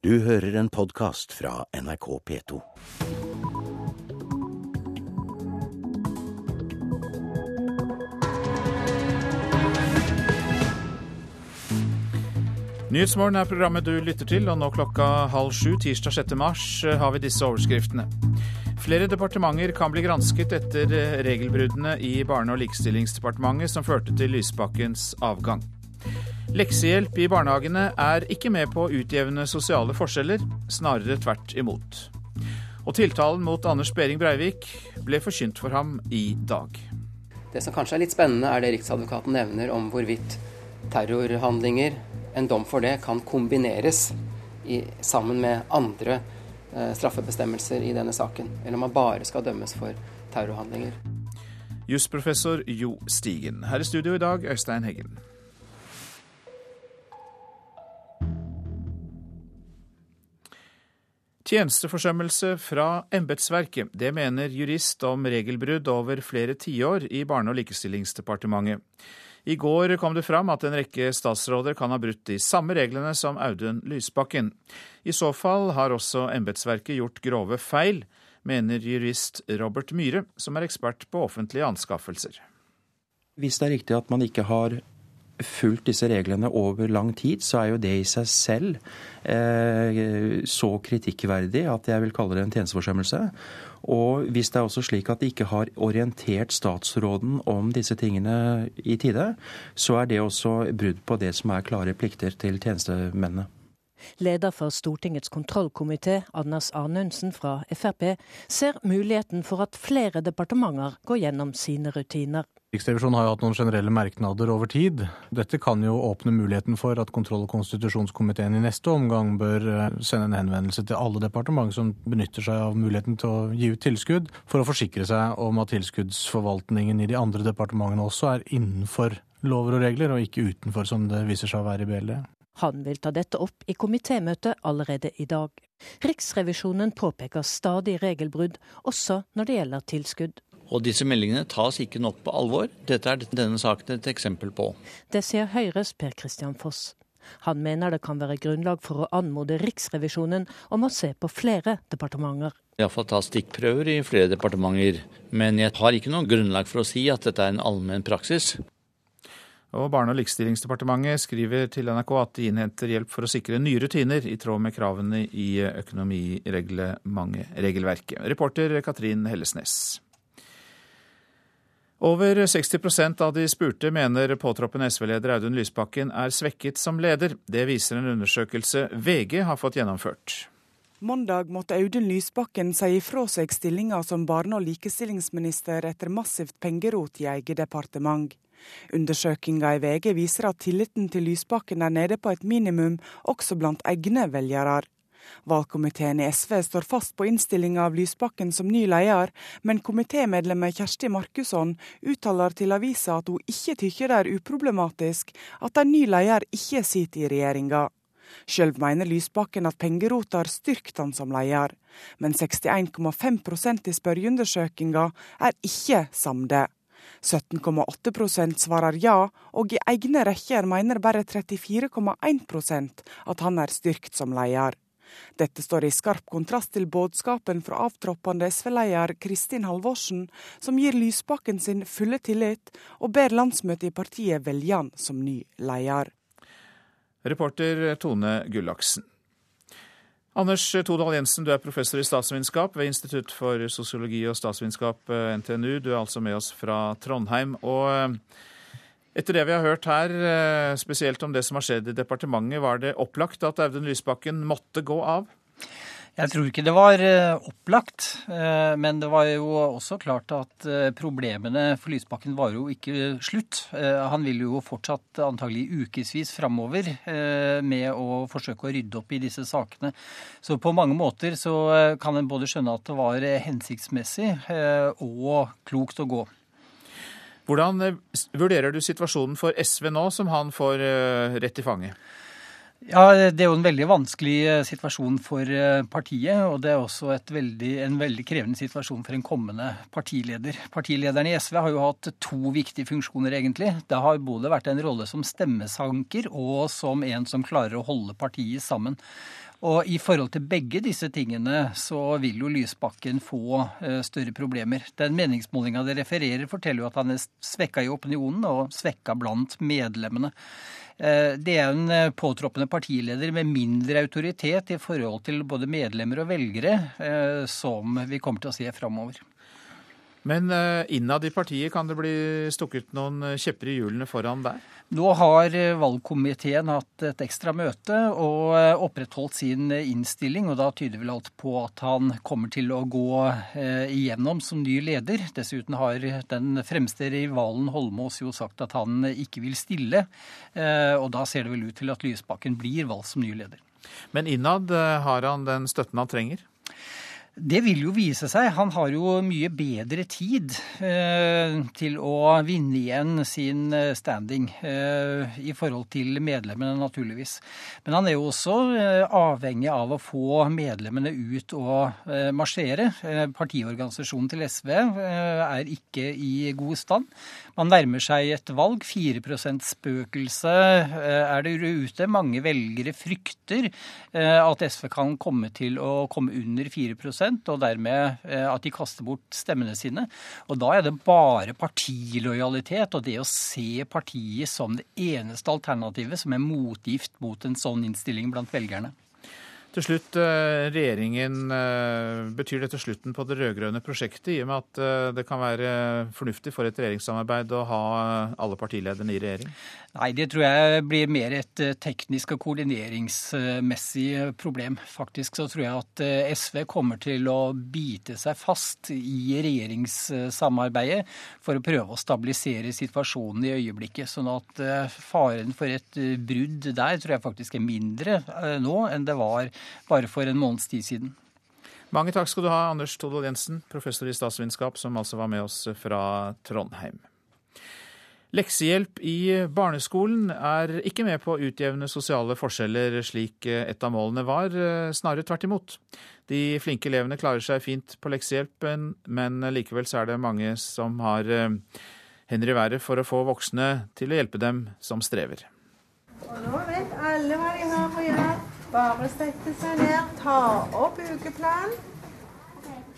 Du hører en podkast fra NRK P2. Nyhetsmorgen er programmet du lytter til, og nå klokka halv sju tirsdag 6. mars eh, har vi disse overskriftene. Flere departementer kan bli gransket etter eh, regelbruddene i Barne- og likestillingsdepartementet som førte til Lysbakkens avgang. Leksehjelp i barnehagene er ikke med på å utjevne sosiale forskjeller, snarere tvert imot. Og tiltalen mot Anders Behring Breivik ble forkynt for ham i dag. Det som kanskje er litt spennende, er det Riksadvokaten nevner om hvorvidt terrorhandlinger, en dom for det, kan kombineres i, sammen med andre eh, straffebestemmelser i denne saken. Eller om man bare skal dømmes for terrorhandlinger. Jusprofessor Jo Stigen. Her i studio i dag, Øystein Heggen. Tjenesteforsømmelse fra embetsverket. Det mener jurist om regelbrudd over flere tiår i Barne- og likestillingsdepartementet. I går kom det fram at en rekke statsråder kan ha brutt de samme reglene som Audun Lysbakken. I så fall har også embetsverket gjort grove feil, mener jurist Robert Myhre, som er ekspert på offentlige anskaffelser. Hvis det er riktig at man ikke har fulgt disse reglene over lang tid, så er jo det i seg selv eh, så kritikkverdig at jeg vil kalle det en tjenesteforsømmelse. Og hvis det er også slik at de ikke har orientert statsråden om disse tingene i tide, så er det også brudd på det som er klare plikter til tjenestemennene. Leder for Stortingets kontrollkomité, Anders Arnundsen fra Frp, ser muligheten for at flere departementer går gjennom sine rutiner. Riksrevisjonen har jo hatt noen generelle merknader over tid. Dette kan jo åpne muligheten for at kontroll- og konstitusjonskomiteen i neste omgang bør eh, sende en henvendelse til alle departement som benytter seg av muligheten til å gi ut tilskudd, for å forsikre seg om at tilskuddsforvaltningen i de andre departementene også er innenfor lover og regler, og ikke utenfor, som det viser seg å være i BLD. Han vil ta dette opp i komitémøtet allerede i dag. Riksrevisjonen påpeker stadig regelbrudd, også når det gjelder tilskudd. Og disse meldingene tas ikke nok på alvor. Dette er denne saken et eksempel på. Det sier Høyres Per Christian Foss. Han mener det kan være grunnlag for å anmode Riksrevisjonen om å se på flere departementer. Iallfall ta stikkprøver i flere departementer. Men jeg har ikke noe grunnlag for å si at dette er en allmenn praksis. Og Barne- og likestillingsdepartementet skriver til NRK at de innhenter hjelp for å sikre nye rutiner i tråd med kravene i økonomiregelverket. Reporter Katrin Hellesnes. Over 60% av de spurte mener påtroppende SV-leder Audun Lysbakken er svekket som leder. Det viser en undersøkelse VG har fått gjennomført. Mandag måtte Audun Lysbakken si ifra seg stillinga som barne- og likestillingsminister etter massivt pengerot i eget departement. Undersøkinga i VG viser at tilliten til Lysbakken er nede på et minimum, også blant egne velgere. Valgkomiteen i SV står fast på innstillinga av Lysbakken som ny leder, men komitémedlemmet Kjersti Markusson uttaler til avisa at hun ikke tykker det er uproblematisk at en ny leder ikke sitter i regjeringa. Sjøl mener Lysbakken at pengerota har styrkt han som leder, men 61,5% i spørreundersøkinga er ikke samde. 17,8% svarer ja, og i egne rekker mener bare 34,1% at han er styrkt som leder. Dette står i skarp kontrast til budskapen fra avtroppende SV-leder Kristin Halvorsen, som gir Lysbakken sin fulle tillit, og ber landsmøtet i partiet velge han som ny leder. Reporter Tone Gullaksen. Anders Todal Jensen, du er professor i statsvitenskap ved Institutt for sosiologi og statsvitenskap, NTNU. Du er altså med oss fra Trondheim. og etter det vi har hørt her, spesielt om det som har skjedd i departementet, var det opplagt at Audun Lysbakken måtte gå av? Jeg tror ikke det var opplagt, men det var jo også klart at problemene for Lysbakken var jo ikke slutt. Han vil jo fortsatt antagelig ukevis framover med å forsøke å rydde opp i disse sakene. Så på mange måter så kan en både skjønne at det var hensiktsmessig og klokt å gå. Hvordan vurderer du situasjonen for SV nå, som han får rett i fanget? Ja, Det er jo en veldig vanskelig situasjon for partiet. Og det er også veldig, en veldig krevende situasjon for en kommende partileder. Partilederen i SV har jo hatt to viktige funksjoner, egentlig. Det har både vært en rolle som stemmesanker og som en som klarer å holde partiet sammen. Og i forhold til begge disse tingene så vil jo Lysbakken få eh, større problemer. Den meningsmålinga det refererer, forteller jo at han er svekka i opinionen og svekka blant medlemmene. Eh, det er en eh, påtroppende partileder med mindre autoritet i forhold til både medlemmer og velgere som vi kommer til å se framover. Men innad i partiet kan det bli stukket noen kjepper i hjulene foran der? Nå har eh, valgkomiteen hatt et ekstra møte og eh, opprettholdt sin eh, innstilling. og Da tyder vel alt på at han kommer til å gå igjennom som ny leder. Dessuten har den fremste rivalen Holmås jo sagt at han ikke vil stille. Og da ser det vel ut til at Lysbakken blir valgt som ny leder. Men innad har han den støtten han trenger? Det vil jo vise seg. Han har jo mye bedre tid eh, til å vinne igjen sin eh, standing eh, i forhold til medlemmene, naturligvis. Men han er jo også eh, avhengig av å få medlemmene ut og eh, marsjere. Eh, partiorganisasjonen til SV er ikke i god stand. Man nærmer seg et valg. 4 %-spøkelse er det ute. Mange velgere frykter at SV kan komme til å komme under 4 og dermed eh, at de kaster bort stemmene sine. Og da er det bare partilojalitet og det å se partiet som det eneste alternativet som er motgift mot en sånn innstilling blant velgerne. Til slutt, eh, regjeringen, eh, Betyr dette slutten på det rød-grønne prosjektet, i og med at det kan være fornuftig for et regjeringssamarbeid å ha alle partilederne i regjering? Nei, det tror jeg blir mer et eh, teknisk og koordineringsmessig problem. Faktisk så tror jeg at eh, SV kommer til å bite seg fast i regjeringssamarbeidet for å prøve å stabilisere situasjonen i øyeblikket. Sånn at eh, faren for et brudd der tror jeg faktisk er mindre nå enn det var bare for en måneds tid siden. Mange takk skal du ha, Anders Todal Jensen, professor i statsvitenskap, som altså var med oss fra Trondheim. Leksehjelp i barneskolen er ikke med på å utjevne sosiale forskjeller, slik et av målene var, snarere tvert imot. De flinke elevene klarer seg fint på leksehjelpen, men likevel så er det mange som har eh, hender i været for å få voksne til å hjelpe dem som strever. Og nå vet alle hva de har på gjøre. Bare sette seg ned, ta opp ukeplanen.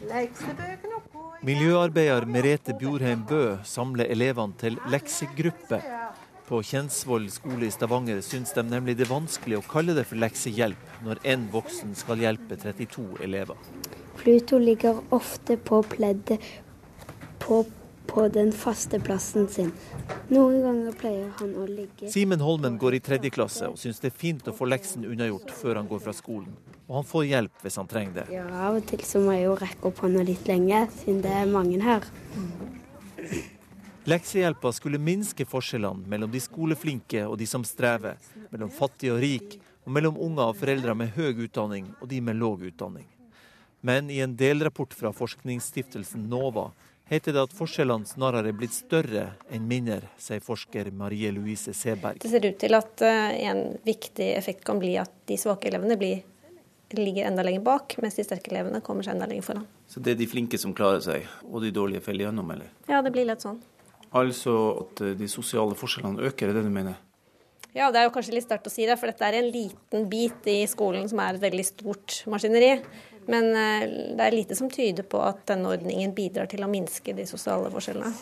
leksebøkene og Miljøarbeider Merete Bjorheim Bø samler elevene til leksegruppe. På Kjensvoll skole i Stavanger syns de nemlig det er vanskelig å kalle det for leksehjelp når én voksen skal hjelpe 32 elever. Pluto ligger ofte på pleddet på på den faste plassen sin. Noen ganger pleier han å ligge Simen Holmen går i tredje klasse og syns det er fint å få leksen unnagjort før han går fra skolen. Og han får hjelp hvis han trenger det. Ja, Av og til så må jeg jo rekke opp hånda litt lenge, siden det er mange her. Leksehjelpa skulle minske forskjellene mellom de skoleflinke og de som strever, mellom fattig og rik, og mellom unger og foreldre med høy utdanning og de med låg utdanning. Men i en delrapport fra forskningsstiftelsen NOVA heter det at forskjellene snarere er blitt større enn mindre, sier forsker Marie Louise Seberg. Det ser ut til at eh, en viktig effekt kan bli at de svake elevene blir, ligger enda lenger bak, mens de sterke elevene kommer seg enda lenger foran. Så det er de flinke som klarer seg, og de dårlige faller gjennom, eller? Ja, det blir litt sånn. Altså at eh, de sosiale forskjellene øker, er det du mener? Ja, det er jo kanskje litt sterkt å si det, for dette er en liten bit i skolen som er et veldig stort maskineri. Men eh, det er lite som tyder på at denne ordningen bidrar til å minske de sosiale forskjellene.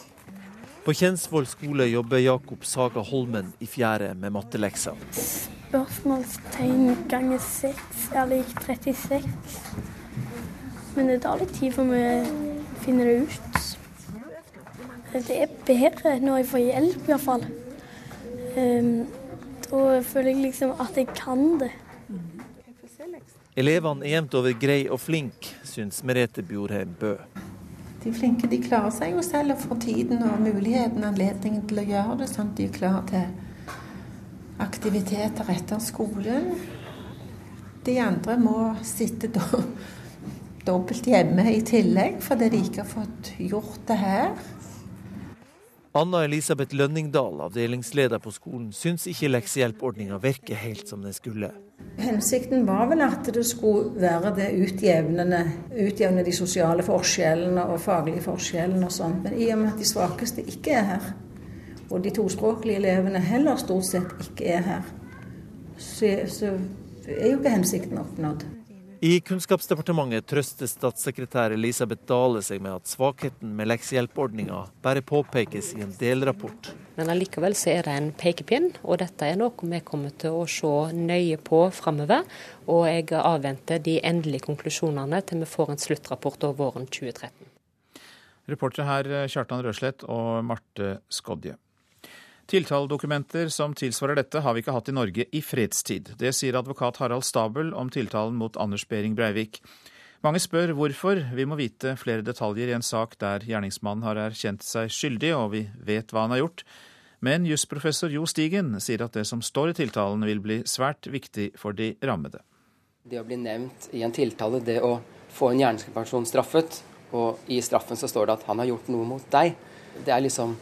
På Kjensvoll skole jobber Jakob Saga Holmen i fjerde med mattelekser. Spørsmålstegn ganger seks er lik 36. Men det tar litt tid før vi finner det ut. Det er bedre når jeg får hjelp, iallfall. Um, da føler jeg liksom at jeg kan det. Elevene er jevnt over grei og flink, syns Merete Bjorheim Bø. De flinke de klarer seg jo selv og får tiden og muligheten anledningen til å gjøre det, sånn at de er klare til aktiviteter etter skolen. De andre må sitte do dobbelt hjemme i tillegg fordi de ikke har fått gjort det her. Anna Elisabeth Lønningdal, avdelingsleder på skolen, syns ikke leksehjelpordninga virker helt som den skulle. Hensikten var vel at det skulle være det utjevnende, utjevne de sosiale forskjellene og faglige forskjellene og sånn. Men i og med at de svakeste ikke er her, og de tospråklige elevene heller stort sett ikke er her, så, så er jo ikke hensikten oppnådd. I Kunnskapsdepartementet trøster statssekretær Elisabeth Dale seg med at svakheten med leksehjelpordninga bare påpekes i en delrapport. Men allikevel så er det en pekepinn, og dette er noe vi kommer til å se nøye på framover. Og jeg avventer de endelige konklusjonene til vi får en sluttrapport over våren 2013. Reportere her Kjartan Røslett og Marte Skodje. Tiltaledokumenter som tilsvarer dette, har vi ikke hatt i Norge i fredstid. Det sier advokat Harald Stabel om tiltalen mot Anders Behring Breivik. Mange spør hvorfor. Vi må vite flere detaljer i en sak der gjerningsmannen har erkjent seg skyldig, og vi vet hva han har gjort. Men jusprofessor Jo Stigen sier at det som står i tiltalen vil bli svært viktig for de rammede. Det å bli nevnt i en tiltale, det å få en gjerningsperson straffet, og i straffen så står det at han har gjort noe mot deg, det er liksom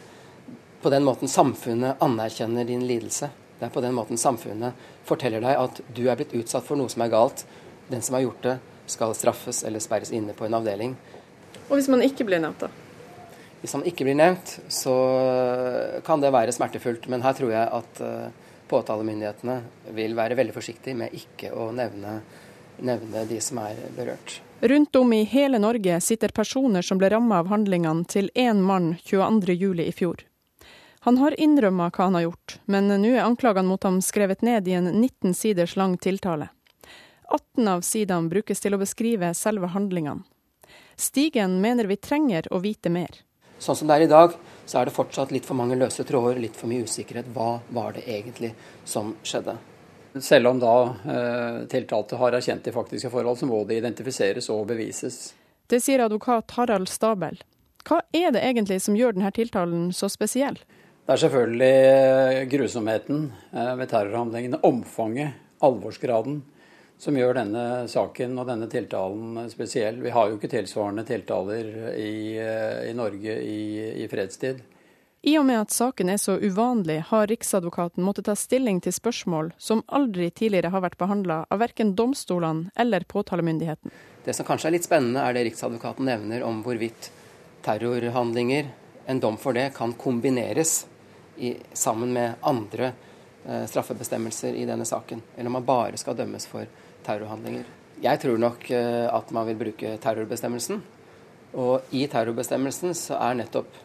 på den måten samfunnet anerkjenner din lidelse. Det er på den måten samfunnet forteller deg at du er blitt utsatt for noe som er galt. Den som har gjort det, skal straffes eller sperres inne på en avdeling. Og hvis man ikke blir nevnt, da? Hvis man ikke blir nevnt, så kan det være smertefullt. Men her tror jeg at eh, påtalemyndighetene vil være veldig forsiktige med ikke å nevne, nevne de som er berørt. Rundt om i hele Norge sitter personer som ble rammet av handlingene til én mann 22.07. i fjor. Han har innrømma hva han har gjort, men nå er anklagene mot ham skrevet ned i en 19 siders lang tiltale. 18 av sidene brukes til å beskrive selve handlingene. Stigen mener vi trenger å vite mer. Sånn som det er i dag, så er det fortsatt litt for mange løse tråder, litt for mye usikkerhet. Hva var det egentlig som skjedde? Selv om da eh, tiltalte har erkjent de faktiske forhold, så må det identifiseres og bevises. Det sier advokat Harald Stabel. Hva er det egentlig som gjør denne tiltalen så spesiell? Det er selvfølgelig eh, grusomheten eh, ved terrorhandlingene, omfanget, alvorsgraden, som gjør denne saken og denne tiltalen spesiell. Vi har jo ikke tilsvarende tiltaler i, eh, i Norge i, i, fredstid. I og med at saken er så uvanlig, har Riksadvokaten måttet ta stilling til spørsmål som aldri tidligere har vært behandla av verken domstolene eller påtalemyndigheten. Det som kanskje er litt spennende, er det Riksadvokaten nevner om hvorvidt terrorhandlinger, en dom for det, kan kombineres i, sammen med andre eh, straffebestemmelser i denne saken, eller om man bare skal dømmes for terrorhandlinger. Jeg tror nok eh, at man vil bruke terrorbestemmelsen. Og i terrorbestemmelsen så er nettopp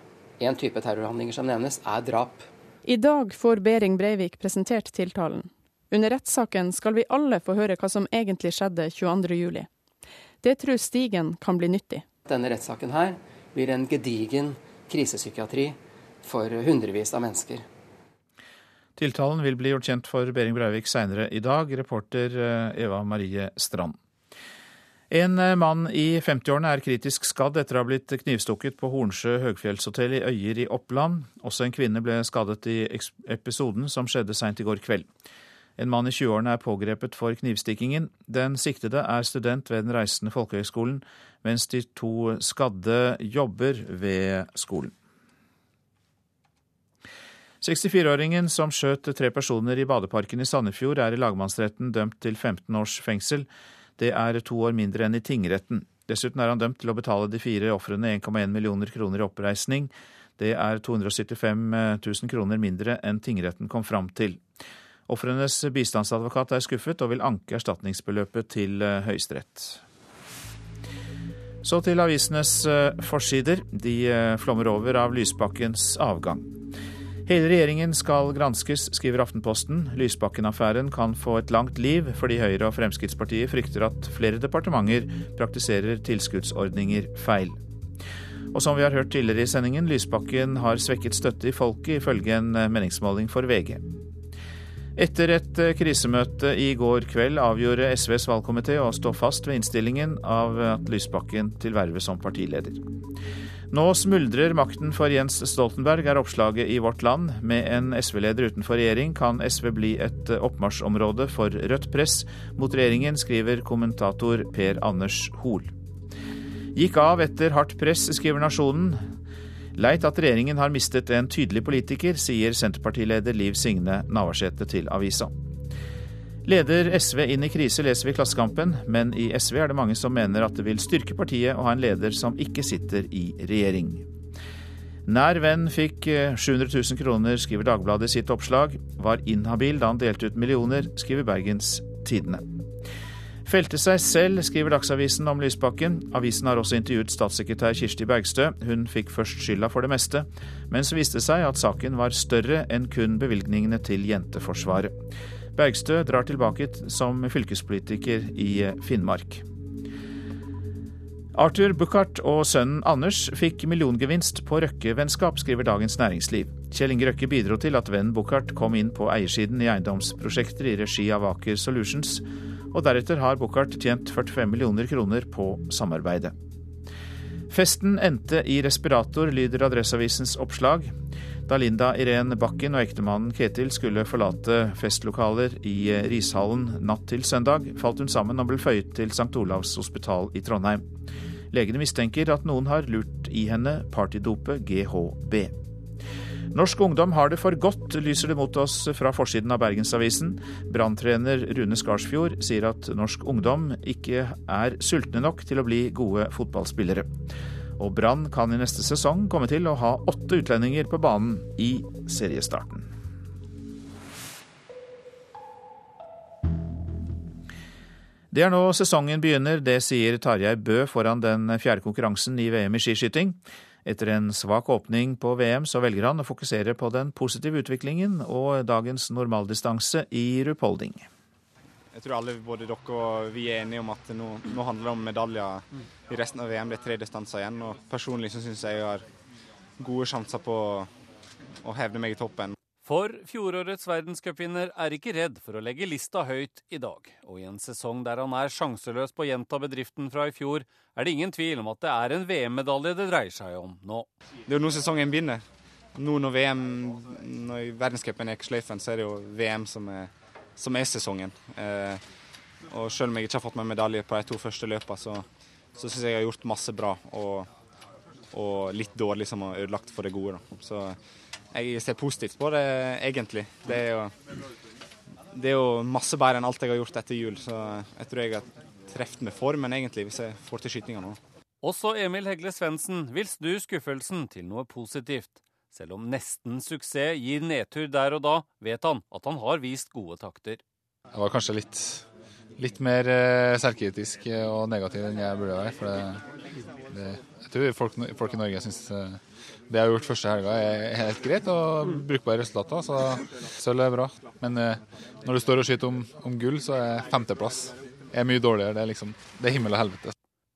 en type terrorhandlinger som nevnes, er drap. I dag får Behring Breivik presentert tiltalen. Under rettssaken skal vi alle få høre hva som egentlig skjedde 22.07. Det tror Stigen kan bli nyttig. Denne rettssaken her blir en gedigen krisepsykiatri for hundrevis av mennesker. Tiltalen vil bli gjort kjent for Behring Breivik seinere i dag. Reporter eh, Eva Marie Strand. En eh, mann i 50-årene er kritisk skadd etter å ha blitt knivstukket på Hornsjø høgfjellshotell i Øyer i Oppland. Også en kvinne ble skadet i episoden som skjedde seint i går kveld. En mann i 20-årene er pågrepet for knivstikkingen. Den siktede er student ved Den reisende folkehøgskolen, mens de to skadde jobber ved skolen. 64-åringen som skjøt tre personer i badeparken i Sandefjord, er i lagmannsretten dømt til 15 års fengsel. Det er to år mindre enn i tingretten. Dessuten er han dømt til å betale de fire ofrene 1,1 millioner kroner i oppreisning. Det er 275 000 kroner mindre enn tingretten kom fram til. Ofrenes bistandsadvokat er skuffet og vil anke erstatningsbeløpet til eh, Høyesterett. Så til avisenes eh, forsider. De eh, flommer over av Lysbakkens avgang. Hele regjeringen skal granskes, skriver Aftenposten. Lysbakken-affæren kan få et langt liv, fordi Høyre og Fremskrittspartiet frykter at flere departementer praktiserer tilskuddsordninger feil. Og som vi har hørt tidligere i sendingen, Lysbakken har svekket støtte i folket, ifølge en meningsmåling for VG. Etter et krisemøte i går kveld avgjorde SVs valgkomité å stå fast ved innstillingen av at Lysbakken til vervet som partileder. Nå smuldrer makten for Jens Stoltenberg, er oppslaget i Vårt Land. Med en SV-leder utenfor regjering kan SV bli et oppmarsjområde for rødt press mot regjeringen, skriver kommentator Per Anders Hoel. Gikk av etter hardt press, skriver Nasjonen. Leit at regjeringen har mistet en tydelig politiker, sier Senterpartileder Liv Signe Navarsete til avisa. Leder SV inn i krise, leser vi i Klassekampen, men i SV er det mange som mener at det vil styrke partiet å ha en leder som ikke sitter i regjering. Nær venn fikk 700 eh, 000 kroner, skriver Dagbladet i sitt oppslag. Var inhabil da han delte ut millioner, skriver Bergens Tidende. Felte seg selv, skriver Dagsavisen om Lysbakken. Avisen har også intervjuet statssekretær Kirsti Bergstø. Hun fikk først skylda for det meste, men så viste det seg at saken var større enn kun bevilgningene til Jenteforsvaret. Bergstø drar tilbake som fylkespolitiker i Finnmark. Arthur Buchardt og sønnen Anders fikk milliongevinst på Røkke-vennskap, skriver Dagens Næringsliv. Kjell Inge Røkke bidro til at vennen Buchardt kom inn på eiersiden i eiendomsprosjekter i regi av Aker Solutions, og deretter har Buchardt tjent 45 millioner kroner på samarbeidet. Festen endte i respirator, lyder Adresseavisens oppslag. Da Linda Irén Bakken og ektemannen Ketil skulle forlate festlokaler i Rishallen natt til søndag, falt hun sammen og ble føyet til St. Olavs hospital i Trondheim. Legene mistenker at noen har lurt i henne partydopet GHB. Norsk ungdom har det for godt, lyser det mot oss fra forsiden av Bergensavisen. Branntrener Rune Skarsfjord sier at norsk ungdom ikke er sultne nok til å bli gode fotballspillere. Og Brann kan i neste sesong komme til å ha åtte utlendinger på banen i seriestarten. Det er nå sesongen begynner, det sier Tarjei Bø foran den fjerde konkurransen i VM i skiskyting. Etter en svak åpning på VM, så velger han å fokusere på den positive utviklingen og dagens normaldistanse i rupolding. Jeg tror alle, både dere og vi, er enige om at nå, nå handler det om medaljer i resten av VM. Det er tre distanser igjen. og Personlig så syns jeg jeg har gode sjanser på å hevde meg i toppen. For fjorårets verdenscupvinner er ikke redd for å legge lista høyt i dag. Og i en sesong der han er sjanseløs på å gjenta bedriften fra i fjor, er det ingen tvil om at det er en VM-medalje det dreier seg om nå. Det er jo nå sesongen begynner. Nå når VM, når verdenscupen er sløyfen, så er det jo VM som er, som er sesongen. Eh, og selv om jeg ikke har fått med medalje på de to første løpene, så, så syns jeg jeg har gjort masse bra. Og, og litt dårlig som har ødelagt for det gode. Da. Så jeg ser positivt på det, egentlig. Det er jo, det er jo masse bedre enn alt jeg har gjort etter jul, så jeg tror jeg har truffet med formen, egentlig, hvis jeg får til skytinga nå. Også Emil Hegle Svendsen vil snu skuffelsen til noe positivt. Selv om nesten suksess gir nedtur der og da, vet han at han har vist gode takter. Jeg var kanskje litt, litt mer eh, selvkritisk og negativ enn jeg burde være. For det, det, jeg tror folk, folk i Norge syns eh, det jeg har gjort første helga er helt greit og brukbare resultater, så sølv er bra. Men eh, når du står og skyter om, om gull, så er femteplass er mye dårligere. Det er liksom det er himmel og helvete.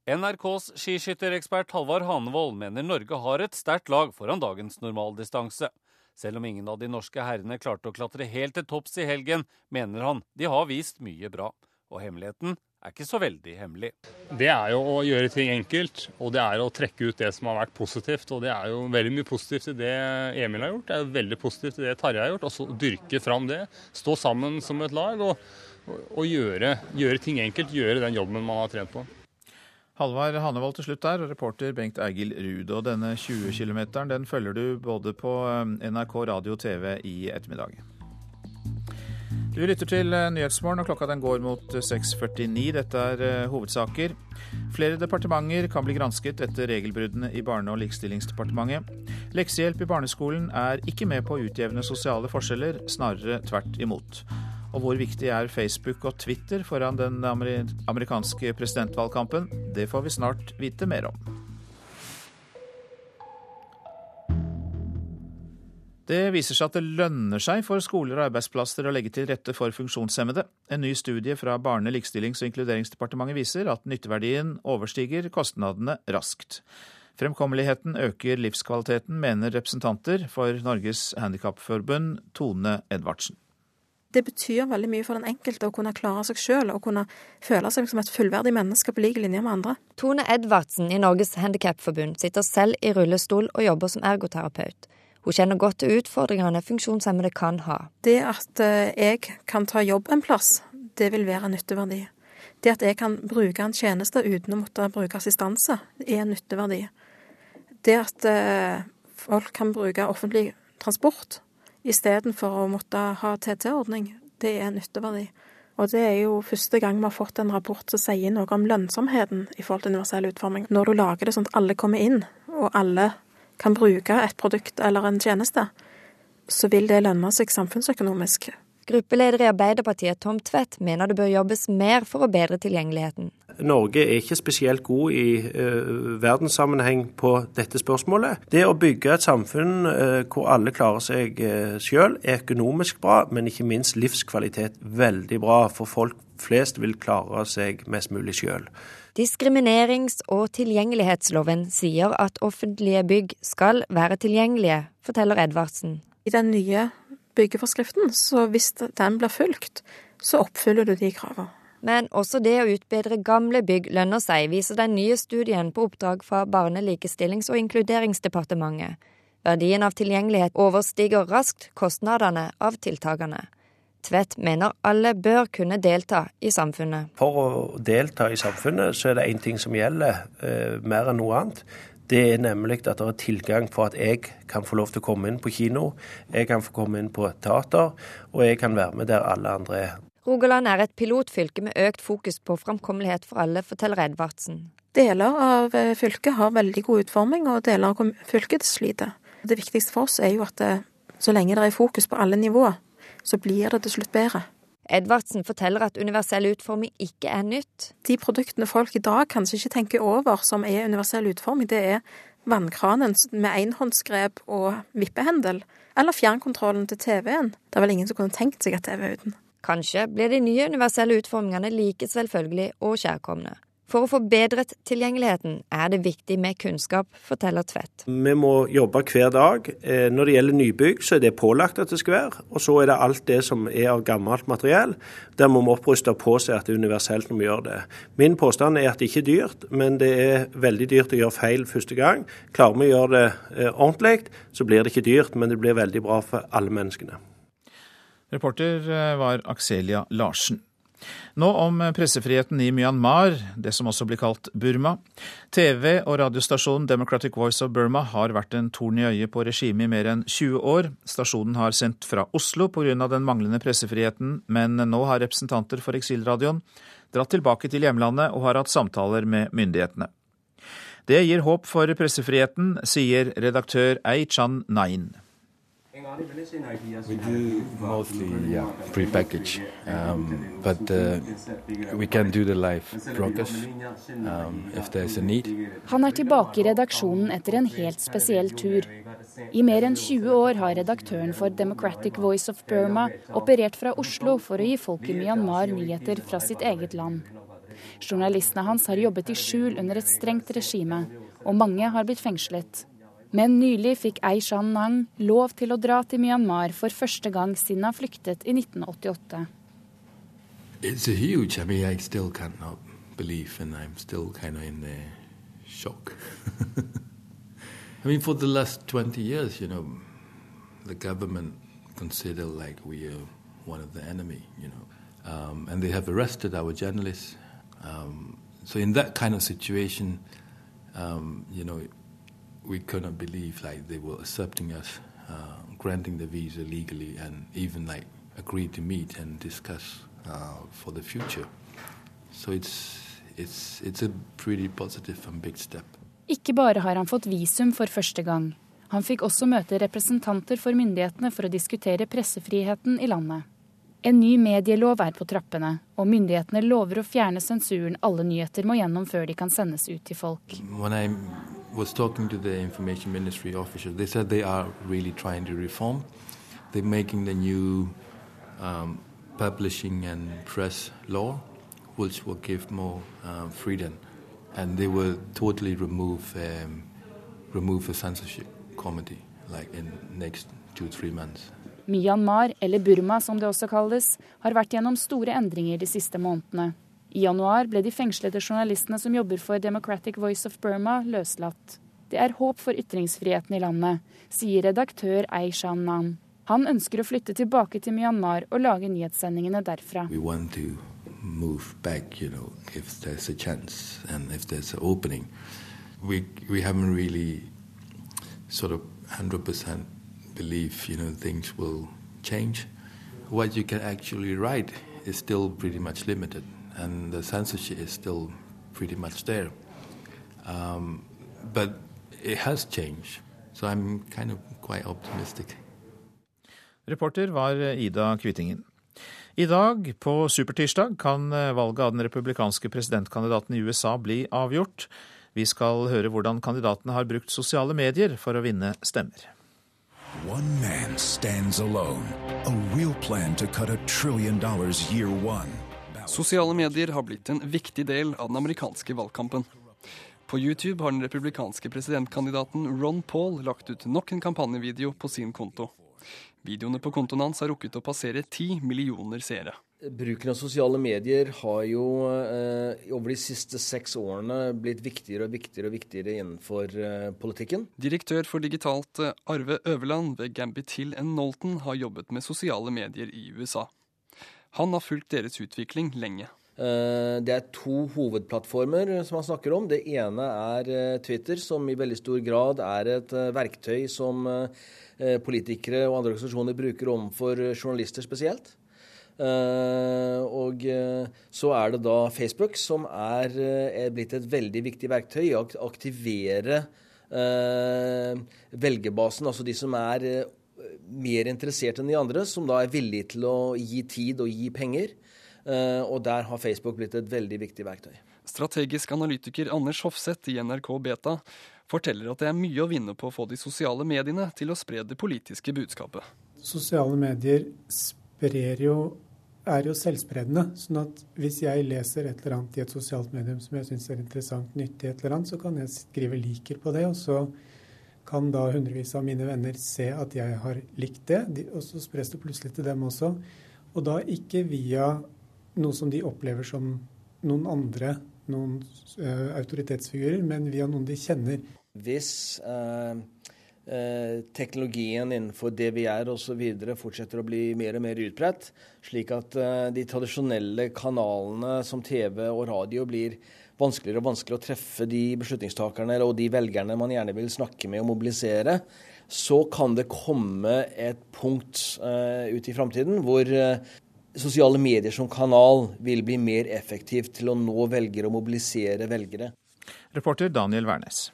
NRKs skiskytterekspert Halvard Hanevold mener Norge har et sterkt lag foran dagens normaldistanse. Selv om ingen av de norske herrene klarte å klatre helt til topps i helgen, mener han de har vist mye bra. Og hemmeligheten er ikke så veldig hemmelig. Det er jo å gjøre ting enkelt, og det er å trekke ut det som har vært positivt. Og det er jo veldig mye positivt i det Emil har gjort, det er veldig positivt i det Tarjei har gjort. Og så dyrke fram det. Stå sammen som et lag og, og gjøre, gjøre, ting enkelt. Gjøre den jobben man har trent på. Halvard Hanevold til slutt der, og reporter Bengt Eigil Ruud. Og denne 20 km den følger du både på eh, NRK radio og TV i ettermiddag. Du lytter til eh, Nyhetsmorgen, og klokka den går mot 6.49. Eh, Dette er uh, hovedsaker. Flere departementer kan bli gransket etter regelbruddene i Barne- og likestillingsdepartementet. Leksehjelp i barneskolen er ikke med på å utjevne sosiale forskjeller, snarere tvert imot. Og hvor viktig er Facebook og Twitter foran den amerikanske presidentvalgkampen? Det får vi snart vite mer om. Det viser seg at det lønner seg for skoler og arbeidsplasser å legge til rette for funksjonshemmede. En ny studie fra Barne-, likestillings- og inkluderingsdepartementet viser at nytteverdien overstiger kostnadene raskt. Fremkommeligheten øker livskvaliteten, mener representanter for Norges Handikapforbund, Tone Edvardsen. Det betyr veldig mye for den enkelte å kunne klare seg sjøl og kunne føle seg som et fullverdig menneske på lik linje med andre. Tone Edvardsen i Norges Handikapforbund sitter selv i rullestol og jobber som ergoterapeut. Hun kjenner godt til utfordringene funksjonshemmede kan ha. Det at eh, jeg kan ta jobb en plass, det vil være en nytteverdi. Det at jeg kan bruke en tjeneste uten å måtte bruke assistanse, er en nytteverdi. Det at eh, folk kan bruke offentlig transport istedenfor å måtte ha TT-ordning, det er nytteverdi. Og det er jo første gang vi har fått en rapport som sier noe om lønnsomheten i forhold til universell utforming. Når du lager det sånn at alle kommer inn, og alle kan bruke et produkt eller en tjeneste, så vil det lønne seg samfunnsøkonomisk Gruppeleder i Arbeiderpartiet Tom Tvedt mener det bør jobbes mer for å bedre tilgjengeligheten. Norge er ikke spesielt god i uh, verdenssammenheng på dette spørsmålet. Det å bygge et samfunn uh, hvor alle klarer seg uh, eh, sjøl, er økonomisk bra, men ikke minst livskvalitet veldig bra. For folk flest vil klare seg mest mulig sjøl. Diskriminerings- og tilgjengelighetsloven sier at offentlige bygg skal være tilgjengelige, forteller Edvardsen. I den nye byggeforskriften, så hvis den blir fulgt, så oppfyller du de kravene. Men også det å utbedre gamle bygg lønner seg, viser den nye studien på oppdrag fra Barne-, likestillings- og inkluderingsdepartementet. Verdien av tilgjengelighet overstiger raskt kostnadene av tiltakene. Tvedt mener alle bør kunne delta i samfunnet. For å delta i samfunnet så er det én ting som gjelder eh, mer enn noe annet. Det er nemlig at det er tilgang for at jeg kan få lov til å komme inn på kino, jeg kan få komme inn på teater, og jeg kan være med der alle andre er. Rogaland er et pilotfylke med økt fokus på framkommelighet for alle, forteller Edvardsen. Deler av eh, fylket har veldig god utforming, og deler av fylket sliter. Det viktigste for oss er jo at det, så lenge det er fokus på alle nivåer, så blir det til slutt bedre. Edvardsen forteller at universell utforming ikke er nytt. De produktene folk i dag kanskje ikke tenker over som er universell utforming, det er vannkranen med enhåndsgrep og vippehendel, eller fjernkontrollen til TV-en. Det er vel ingen som kunne tenkt seg at TV uten. Kanskje blir de nye universelle utformingene like selvfølgelig og kjærkomne. For å få bedret tilgjengeligheten er det viktig med kunnskap, forteller Tvedt. Vi må jobbe hver dag. Eh, når det gjelder nybygg, så er det pålagt at det skal være. Og så er det alt det som er av gammelt materiell. Der må vi oppruste og påse at det er universelt når vi gjør det. Min påstand er at det ikke er dyrt, men det er veldig dyrt å gjøre feil første gang. Klarer vi å gjøre det eh, ordentlig, så blir det ikke dyrt, men det blir veldig bra for alle menneskene. Reporter eh, var Akselia Larsen. Nå om pressefriheten i Myanmar, det som også blir kalt Burma. TV- og radiostasjonen Democratic Voice of Burma har vært en torn i øyet på regimet i mer enn 20 år. Stasjonen har sendt fra Oslo pga. den manglende pressefriheten, men nå har representanter for eksilradioen dratt tilbake til hjemlandet og har hatt samtaler med myndighetene. Det gir håp for pressefriheten, sier redaktør Ei Chan Nain. We do mostly yeah, pre-package, um, but uh, we can do the live broadcast um, if there's a need. Han er tilbake i redaksjonen etter en helt spesiell tur. I mer enn 20 år har redaktøren for Democratic Voice of Burma operert fra Oslo for å gi folk i Myanmar nyheter fra sitt eget land. Journalistene hans har jobbet i skjul under et strengt regime, og mange har blitt fengslet. Men nylig fikk Aishan Nang lov til å dra til Myanmar for første gang siden han flyktet i 1988. It's huge. I mean, I still cannot believe, and I'm still. I mean, for the last 20 years, you know, the government consider like we are one of the enemy, you know, um, and they have arrested our journalists. Um, so in that kind of situation, um, you know, we couldn't believe like they were accepting us, uh, granting the visa legally, and even like agreed to meet and discuss uh, for the future. So it's it's it's a pretty positive and big step. Ikke bare har han fått visum for første gang. Han fikk også møte representanter for myndighetene for å diskutere pressefriheten i landet. En ny medielov er på trappene, og myndighetene lover å fjerne sensuren alle nyheter må gjennom før de kan sendes ut til folk. Was talking to the information ministry officials. They said they are really trying to reform. They're making the new um, publishing and press law, which will give more uh, freedom, and they will totally remove um, remove the censorship like. Myanmar, eller Burma som det også kalles, har vært gjennom store endringer de siste månedene. I januar ble de fengslede journalistene som jobber for Democratic Voice of Burma, løslatt. Det er håp for ytringsfriheten i landet, sier redaktør Aishan Nan. Han ønsker å flytte tilbake til Myanmar og lage nyhetssendingene derfra. Back, you know, chance. We, we really sort of 100% believe, you know, things will change. What you can actually write is still pretty much limited and the censorship is still pretty much there. Um, but it has changed, so I'm kind of quite optimistic. Reporter var Ida Kvittingen. I dag, på supertirsdag, kan valget av den republikanske presidentkandidaten i USA bli avgjort. Vi skal høre hvordan kandidatene har brukt sosiale medier for å vinne stemmer. One man stands alone, a real plan to cut a trillion dollars year one. Sosiale medier har blitt en viktig del av den amerikanske valgkampen. På YouTube har den republikanske presidentkandidaten Ron Paul lagt ut nok en kampanjevideo på sin konto. Videoene på kontoen hans har rukket å passere ti millioner seere. Bruken av sosiale medier har jo eh, over de siste seks årene blitt viktigere og viktigere og viktigere innenfor eh, politikken. Direktør for digitalt eh, Arve Øverland ved Gambit Hill Nolton har jobbet med sosiale medier i USA. Han har fulgt deres utvikling lenge. Eh, det er to hovedplattformer som han snakker om. Det ene er eh, Twitter, som i veldig stor grad er et eh, verktøy som politikere og andre organisasjoner bruker overfor journalister spesielt. Uh, og uh, så er det da Facebook, som er, uh, er, blitt et veldig viktig verktøy i å aktivere velgerbasen, altså de som er mer interessert enn de andre, som da er villige til å gi tid og gi penger. og der har Facebook blitt et veldig viktig verktøy. Strategisk analytiker Anders Hofseth i NRK Beta forteller at det er mye å vinne på å få de sosiale mediene til å spre det politiske budskapet. Sosiale medier sprer jo er jo selvspredende. sånn at hvis jeg leser et eller annet i et sosialt medium som jeg syns er interessant, nyttig, et eller annet, så kan jeg skrive 'liker' på det. Og så kan da hundrevis av mine venner se at jeg har likt det, og så spres det plutselig til dem også. Og da ikke via noe som de opplever som noen andre, noen uh, autoritetsfigurer, men via noen de kjenner. Hvis uh Eh, teknologien innenfor DVR osv. fortsetter å bli mer og mer utbredt, slik at eh, de tradisjonelle kanalene som TV og radio blir vanskeligere og vanskeligere å treffe de beslutningstakerne og de velgerne man gjerne vil snakke med og mobilisere, så kan det komme et punkt uh, ut i framtiden hvor uh, sosiale medier som kanal vil bli mer effektivt til å nå velgere og mobilisere velgere. Reporter Daniel Wærnes.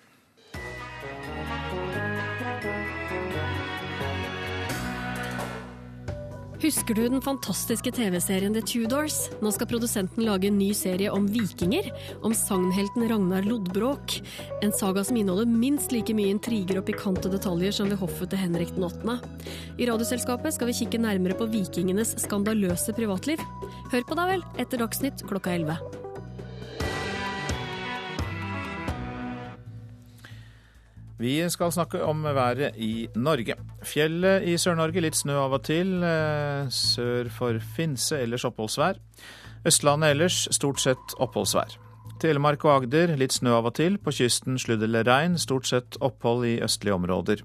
Husker du den fantastiske TV-serien The Tudors? Nå skal produsenten lage en ny serie om vikinger, om sagnhelten Ragnar Lodbrok. En saga som inneholder minst like mye intriger og pikante detaljer som ved hoffet til Henrik den 8. I Radioselskapet skal vi kikke nærmere på vikingenes skandaløse privatliv. Hør på da vel, etter Dagsnytt klokka 11. Vi skal snakke om været i Norge. Fjellet i Sør-Norge litt snø av og til. Eh, sør for Finse ellers oppholdsvær. Østlandet ellers stort sett oppholdsvær. Telemark og Agder litt snø av og til. På kysten sludd eller regn. Stort sett opphold i østlige områder.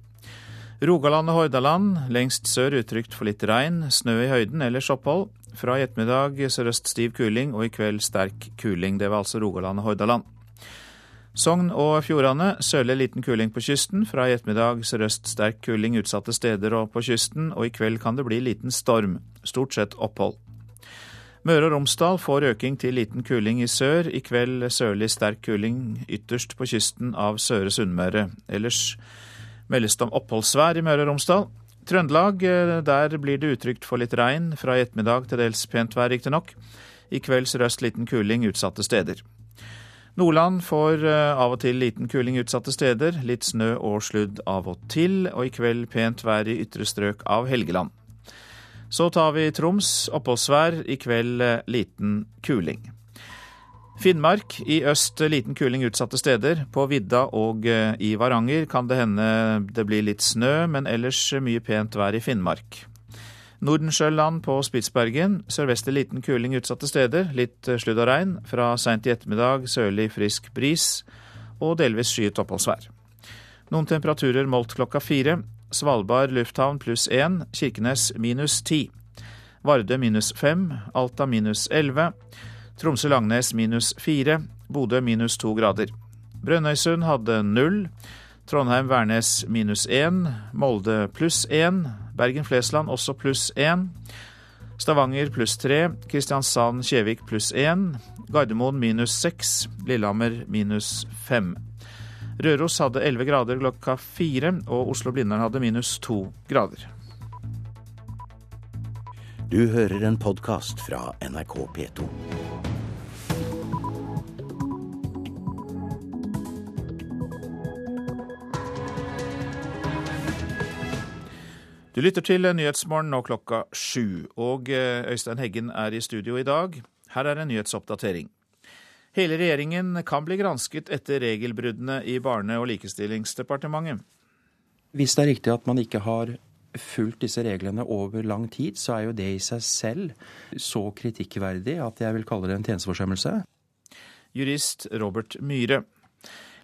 Rogaland og Hordaland lengst sør utrygt for litt regn. Snø i høyden, ellers opphold. Fra i ettermiddag sørøst stiv kuling og i kveld sterk kuling. Det var altså Rogaland og Hordaland. Sogn og Fjordane sørlig liten kuling på kysten. Fra i ettermiddag sørøst sterk kuling utsatte steder og på kysten, og i kveld kan det bli liten storm. Stort sett opphold. Møre og Romsdal får øking til liten kuling i sør. I kveld sørlig sterk kuling ytterst på kysten av Søre Sunnmøre. Ellers meldes det om oppholdsvær i Møre og Romsdal. Trøndelag, eh, der blir det utrygt for litt regn. Fra i ettermiddag til dels pent vær, riktignok. I kveld sørøst liten kuling utsatte steder. Nordland får eh, av og til liten kuling utsatte steder, litt snø og sludd av og til, og i kveld pent vær i ytre strøk av Helgeland. Så tar vi Troms, oppholdsvær, i kveld eh, liten kuling. Finnmark i øst liten kuling utsatte steder. På vidda og eh, i Varanger kan det hende det blir litt snø, men ellers mye pent vær i Finnmark. Nordensjøland på Spitsbergen. Sørvestlig liten kuling utsatte steder. Litt eh, sludd og regn. Fra seint i ettermiddag sørlig frisk bris og delvis skyet oppholdsvær. Noen temperaturer målt klokka fire. Svalbard lufthavn pluss én. Kirkenes minus ti. Vardø minus fem. Alta minus elleve. Tromsø-Langnes minus fire. Bodø minus to grader. Brønnøysund hadde null. Trondheim-Værnes minus én. Molde pluss én. Bergen-Flesland også pluss én. Stavanger pluss tre. Kristiansand-Kjevik pluss én. Gardermoen minus seks. Lillehammer minus fem. Røros hadde elleve grader klokka fire, og Oslo-Blindern hadde minus to grader. Du hører en podkast fra NRK P2. Du lytter til Nyhetsmorgen nå klokka sju, og eh, Øystein Heggen er i studio i dag. Her er en nyhetsoppdatering. Hele regjeringen kan bli gransket etter regelbruddene i Barne- og likestillingsdepartementet. Hvis det er riktig at man ikke har fulgt disse reglene over lang tid, så er jo det i seg selv så kritikkverdig at jeg vil kalle det en tjenesteforsømmelse. Jurist Robert Myhre.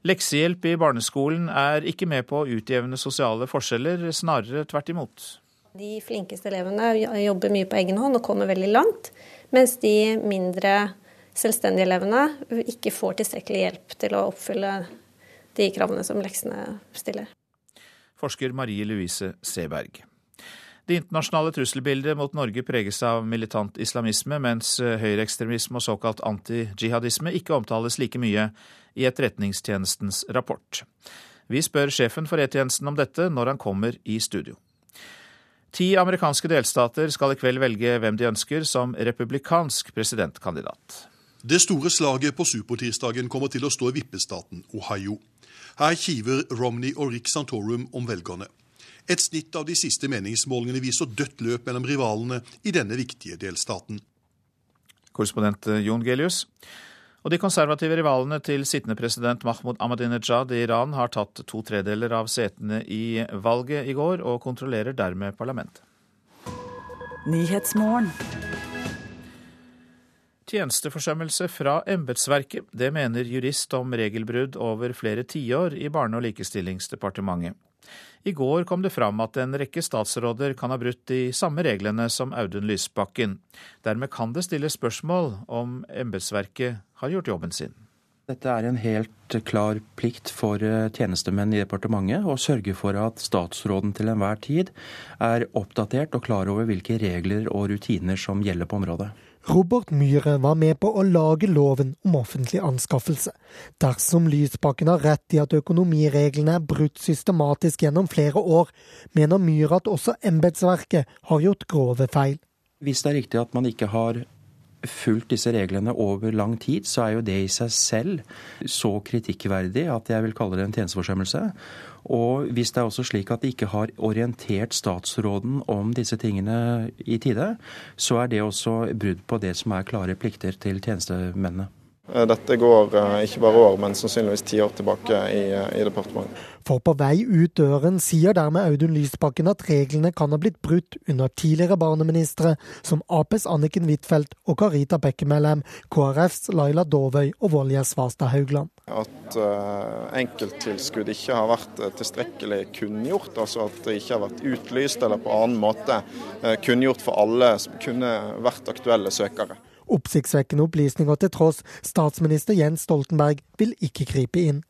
Leksehjelp i barneskolen er ikke med på å utjevne sosiale forskjeller, snarere tvert imot. De flinkeste elevene jobber mye på egen hånd og kommer veldig langt, mens de mindre selvstendige elevene ikke får tilstrekkelig hjelp til å oppfylle de kravene som leksene stiller. Forsker Marie Louise Seberg. Det internasjonale trusselbildet mot Norge preges av militant islamisme, mens høyreekstremisme og såkalt antijihadisme ikke omtales like mye i Etterretningstjenestens rapport. Vi spør sjefen for E-tjenesten om dette når han kommer i studio. Ti amerikanske delstater skal i kveld velge hvem de ønsker som republikansk presidentkandidat. Det store slaget på supertirsdagen kommer til å stå i vippestaten Ohio. Her kiver Romney og Rick Santorum om velgerne. Et snitt av de siste meningsmålingene viser dødt løp mellom rivalene i denne viktige delstaten. Korrespondent Jon Gelius. Og de konservative rivalene til sittende president Mahmoud Ahmadinejad i Iran har tatt to tredeler av setene i valget i går, og kontrollerer dermed parlamentet. Tjenesteforsømmelse fra embetsverket, det mener jurist om regelbrudd over flere tiår i Barne- og likestillingsdepartementet. I går kom det fram at en rekke statsråder kan ha brutt de samme reglene som Audun Lysbakken. Dermed kan det stilles spørsmål om embetsverket har gjort jobben sin. Dette er en helt klar plikt for eh, tjenestemenn i departementet å sørge for at statsråden til enhver tid er oppdatert og klar over hvilke regler og rutiner som gjelder på området. Robert Myhre var med på å lage loven om offentlig anskaffelse. Dersom Lysbakken har rett i at økonomireglene er brutt systematisk gjennom flere år, mener Myhre at også embetsverket har gjort grove feil. Hvis det er riktig at man ikke har fulgt disse reglene over lang tid, så er jo det i seg selv så kritikkverdig at jeg vil kalle det en tjenesteforsømmelse. Og hvis det er også slik at de ikke har orientert statsråden om disse tingene i tide, så er det også brudd på det som er klare plikter til tjenestemennene. Dette går ikke bare år, men sannsynligvis ti år tilbake i, i, departementet. For på vei ut døren sier dermed Audun Lysbakken at reglene kan ha blitt brutt under tidligere barneministre som Aps Anniken Huitfeldt og Karita Bekkemellem, KrFs Laila Dåvøy og Volje Svarstad Haugland. At uh, enkelttilskudd ikke har vært tilstrekkelig kunngjort, altså at det ikke har vært utlyst eller på annen måte uh, kunngjort for alle som kunne vært aktuelle søkere. Oppsiktsvekkende opplysninger til tross, statsminister Jens Stoltenberg vil ikke gripe inn.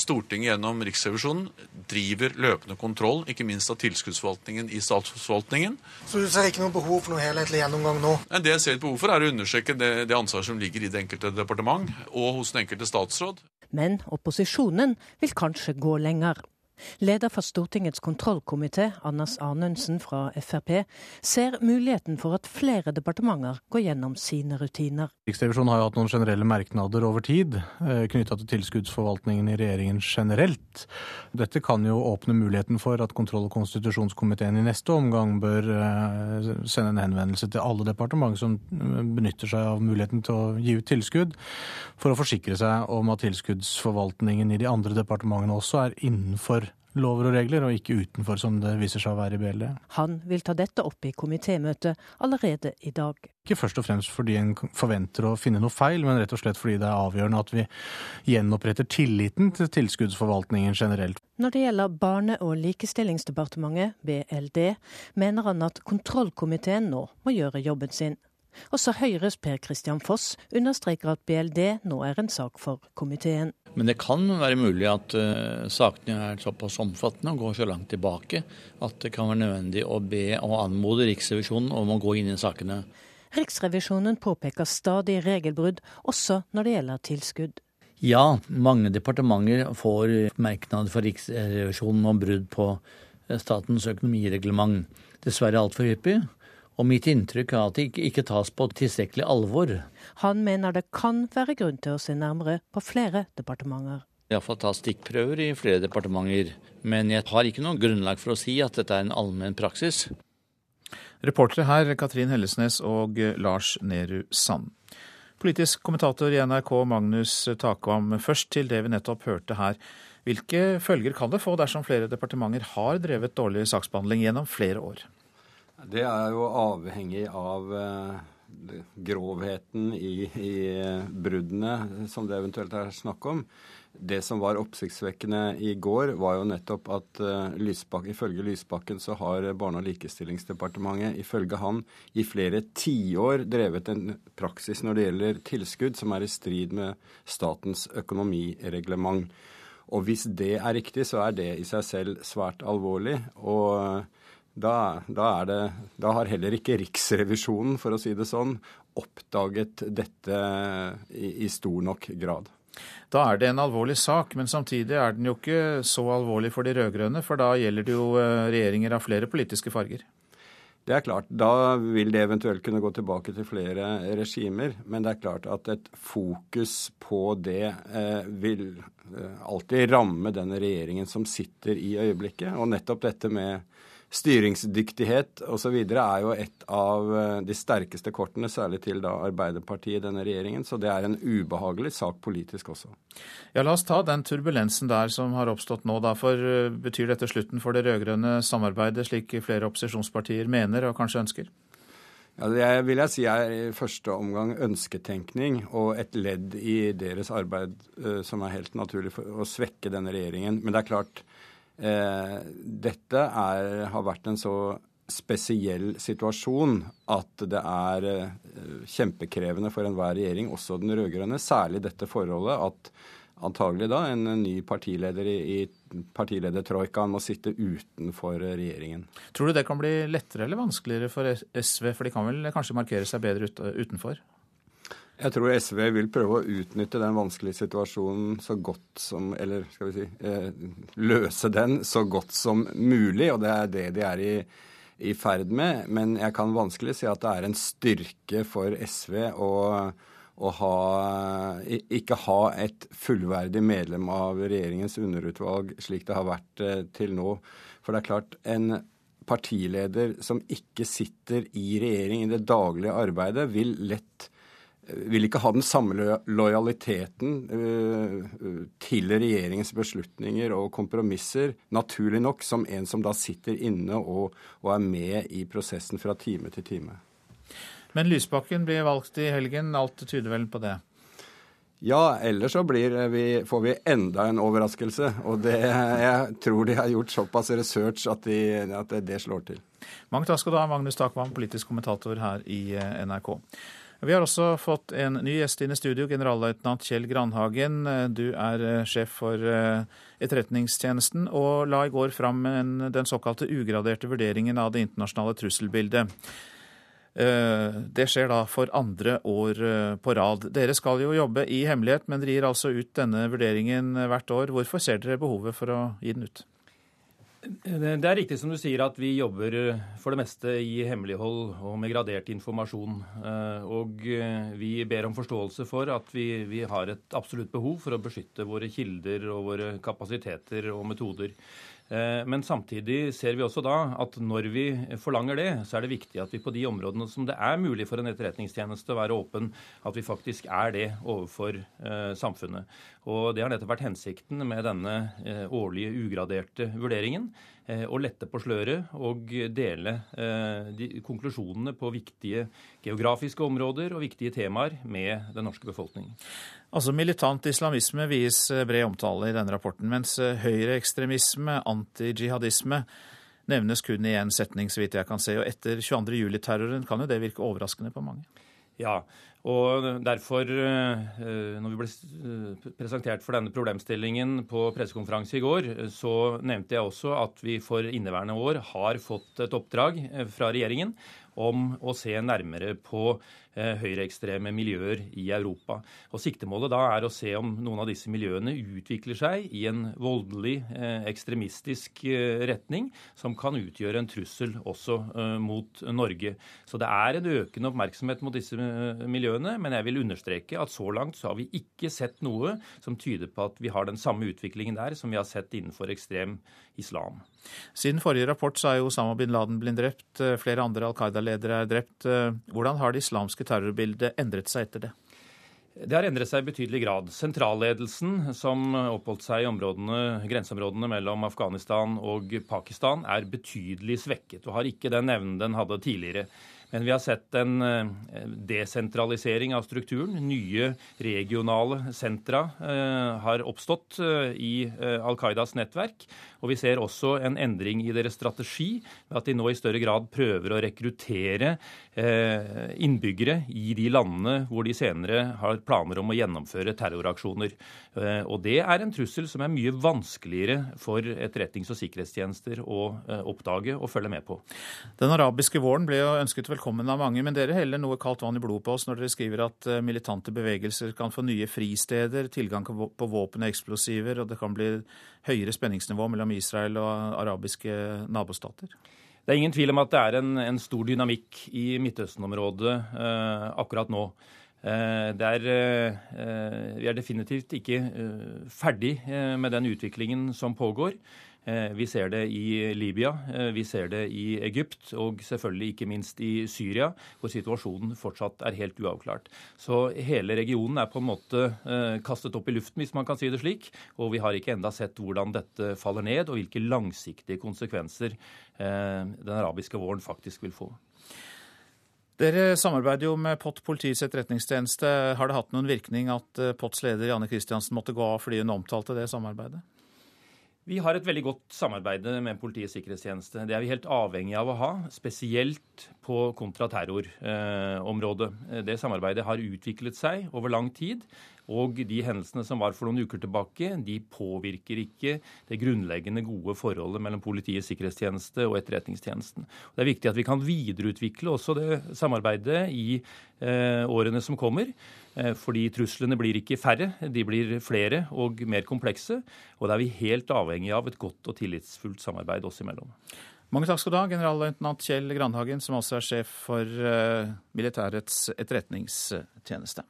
Stortinget gjennom Riksrevisjonen driver løpende kontroll, ikke minst av tilskuddsforvaltningen i statsforvaltningen. Så du ser ikke noe behov for noe helhetlig gjennomgang nå? Det jeg ser et behov for, er å undersøke det, det ansvaret som ligger i det enkelte departement og hos den enkelte statsråd. Men opposisjonen vil kanskje gå lenger. Leder for Stortingets kontrollkomité, Anders Anundsen fra Frp, ser muligheten for at flere departementer går gjennom sine rutiner. Riksrevisjonen har jo hatt noen generelle merknader over tid eh, knytta til tilskuddsforvaltningen i regjeringen generelt. Dette kan jo åpne muligheten for at kontroll- og konstitusjonskomiteen i neste omgang bør eh, sende en henvendelse til alle departement som eh, benytter seg av muligheten til å gi ut tilskudd, for å forsikre seg om at tilskuddsforvaltningen i de andre departementene også er innenfor lover og regler, og ikke utenfor, som det viser seg å være i BLD. Han vil ta dette opp i komitémøtet allerede i dag. Ikke først og fremst fordi en forventer å finne noe feil, men rett og slett fordi det er avgjørende at vi gjenoppretter tilliten til tilskuddsforvaltningen generelt. Når det gjelder Barne- og likestillingsdepartementet, BLD, mener han at kontrollkomiteen nå må gjøre jobben sin. Også Høyres Per Christian Foss understreker at BLD nå er en sak for komiteen. Men det kan være mulig at uh, sakene er såpass omfattende og går så langt tilbake at det kan være nødvendig å be og anmode Riksrevisjonen om å gå inn i sakene. Riksrevisjonen påpeker stadig regelbrudd, også når det gjelder tilskudd. Ja, mange departementer får merknad fra Riksrevisjonen om brudd på statens økonomireglement. Dessverre altfor hyppig. Og mitt inntrykk er at det ikke, ikke tas på tilstrekkelig alvor. Han mener det kan være grunn til å se nærmere på flere departementer. Iallfall ta stikkprøver i flere departementer. Men jeg har ikke noe grunnlag for å si at dette er en allmenn praksis. Reportere her Katrin Hellesnes og Lars Nehru Sand. Politisk kommentator i NRK Magnus Takvam, først til det vi nettopp hørte her. Hvilke følger kan det få dersom flere departementer har drevet dårlig saksbehandling gjennom flere år? Det er jo avhengig av eh, grovheten i, i bruddene som det eventuelt er snakk om. Det som var oppsiktsvekkende i går, var jo nettopp at uh, Lysbak, ifølge Lysbakken så har Barne- og likestillingsdepartementet ifølge han i flere tiår drevet en praksis når det gjelder tilskudd som er i strid med statens økonomireglement. Og hvis det er riktig, så er det i seg selv svært alvorlig. og da, da, det, da, har heller ikke Riksrevisjonen, for å si det sånn, oppdaget dette i, i, stor nok grad. Da er det en alvorlig sak, men samtidig er den jo ikke så alvorlig for de rød-grønne, for da gjelder det jo eh, regjeringer av flere politiske farger. Det er klart. Da vil det eventuelt kunne gå tilbake til flere regimer. Men det er klart at et fokus på det eh, vil eh, alltid ramme den regjeringen som sitter i øyeblikket. Og nettopp dette med styringsdyktighet osv. er jo et av eh, de sterkeste kortene, særlig til da Arbeiderpartiet i denne regjeringen. Så det er en ubehagelig sak politisk også. Ja, La oss ta den turbulensen der som har oppstått nå. Da. For eh, Betyr dette slutten for det rød-grønne samarbeidet, slik flere opposisjonspartier mener og kanskje ønsker? Ja, Det vil jeg si er i første omgang ønsketenkning og et ledd i deres arbeid uh, som er helt naturlig for å svekke denne regjeringen. Men det er klart, Eh, dette er, har vært en så spesiell situasjon at det er eh, kjempekrevende for enhver regjering, også den rød-grønne, særlig dette forholdet at antagelig da en ny partileder i, i partiledertroikaen må sitte utenfor regjeringen. Tror du det kan bli lettere eller vanskeligere for SV, for de kan vel kanskje markere seg bedre utenfor? Jeg tror SV vil prøve å utnytte den vanskelige situasjonen så godt som Eller skal vi si eh, løse den så godt som mulig, og det er det de er i, i ferd med. Men jeg kan vanskelig si at det er en styrke for SV å, å ha, ikke ha et fullverdig medlem av regjeringens underutvalg slik det har vært eh, til nå. For det er klart, en partileder som ikke sitter i regjering i det daglige arbeidet, vil lett vil ikke ha den samme lojaliteten uh, til regjeringens beslutninger og kompromisser, naturlig nok, som en som da sitter inne og, og, er med i prosessen fra time til time. Men Lysbakken blir valgt i helgen. Alt tyder vel på det? Ja, ellers så vi, får vi enda en overraskelse. Og det, jeg tror de har gjort såpass research at, de, at det, det, slår til. Mange takk skal du ha, Magnus Takvam, politisk kommentator her i eh, NRK. Vi har også fått en ny gjest inn i studio, generalløytnant Kjell Grandhagen. Du er eh, sjef for eh, Etterretningstjenesten, og la i går fram den såkalte ugraderte vurderingen av det internasjonale trusselbildet. Eh, det skjer da for andre år på rad. Dere skal jo jobbe i hemmelighet, men dere gir altså ut denne vurderingen hvert år. Hvorfor ser dere behovet for å gi den ut? Det er riktig som du sier at vi jobber eh, for det meste i hemmelighold og med gradert informasjon. Eh, og eh, vi ber om forståelse for at vi, vi, har et absolutt behov for å beskytte våre kilder og våre kapasiteter og metoder. Eh, men samtidig ser vi også da at når vi forlanger det, så er det viktig at vi på de områdene som det er mulig for en etterretningstjeneste å være åpen, at vi faktisk er det overfor eh, samfunnet. Og Det har nettopp vært hensikten med denne eh, årlige ugraderte vurderingen. Å lette på sløret og dele de konklusjonene på viktige geografiske områder og viktige temaer med den norske befolkningen. Altså Militant islamisme vies eh, bred omtale i denne rapporten, mens eh, høyreekstremisme, antijihadisme, nevnes kun i én setning, så vidt jeg kan se. Og etter 22. juli-terroren kan jo det virke overraskende på mange. Ja, og derfor, eh, når vi ble presentert for denne problemstillingen på pressekonferanse i går, så nevnte jeg også at vi for inneværende år har fått et oppdrag fra regjeringen om å se nærmere på eh, høyreekstreme miljøer i Europa. Og Siktemålet da er å se om noen av disse miljøene utvikler seg i en voldelig, eh, ekstremistisk eh, retning som kan utgjøre en trussel også eh, mot Norge. Så det er en økende oppmerksomhet mot disse eh, miljøene, men jeg vil understreke at så langt så har vi ikke sett noe som tyder på at vi har den samme utviklingen der som vi har sett innenfor ekstrem islam. Siden forrige rapport så er jo Osama bin Laden blitt drept, eh, flere andre Al Qaida-ledere er drept. Eh, hvordan har det islamske terrorbildet endret seg etter det? Det har endret seg i betydelig grad. Sentralledelsen, som oppholdt seg i områdene, grenseområdene mellom Afghanistan og Pakistan, er betydelig svekket og har ikke den evnen den hadde tidligere. Men vi har sett en eh, desentralisering av strukturen. Nye regionale sentra har oppstått i Al Qaidas nettverk. Og vi ser også en endring i deres strategi, at de nå i større grad prøver å rekruttere eh, innbyggere i de landene hvor de senere har planer om å gjennomføre terroraksjoner. Eh, og det er en trussel som er mye vanskeligere for etterretnings- og sikkerhetstjenester å eh, oppdage og følge med på. Den arabiske våren ble jo ønsket velkommen av mange, men dere heller noe kaldt vann i blodet på oss når dere skriver at militante bevegelser kan få nye fristeder, tilgang på våpen og eksplosiver, og det kan bli høyere spenningsnivå mellom Israel og arabiske nabostater? Det er ingen tvil om at det er en, en stor dynamikk i Midtøsten-området eh, akkurat nå. Eh, er, eh, vi er definitivt ikke eh, ferdig eh, med den utviklingen som pågår. Eh, vi ser det i Libya, eh, vi ser det i Egypt og selvfølgelig ikke minst i Syria, hvor situasjonen fortsatt er helt uavklart. Så hele regionen er på en måte eh, kastet opp i luften, hvis man kan si det slik. Og vi har ikke enda sett hvordan dette faller ned, og hvilke langsiktige konsekvenser den arabiske våren faktisk vil få. Dere samarbeider jo med POT, Politiets etterretningstjeneste. Har det hatt noen virkning at POTs leder Janne Kristiansen måtte gå av fordi hun omtalte det samarbeidet? Vi har et veldig godt samarbeid med Politiets sikkerhetstjeneste. Det er vi helt avhengig av å ha, spesielt på kontraterrorområdet. Det samarbeidet har utviklet seg over lang tid. Og de hendelsene som var for noen uker tilbake, de påvirker ikke det grunnleggende gode forholdet mellom Politiets sikkerhetstjeneste og Etterretningstjenesten. Det er viktig at vi kan videreutvikle også det samarbeidet i eh, årene som kommer. Eh, fordi truslene blir ikke færre, de blir flere og mer komplekse. Og da er vi helt avhengig av et godt og tillitsfullt samarbeid oss imellom. Mange takk skal du ha, generalløytnant Kjell Grandhagen, som også er sjef for eh, Militærets etterretningstjeneste.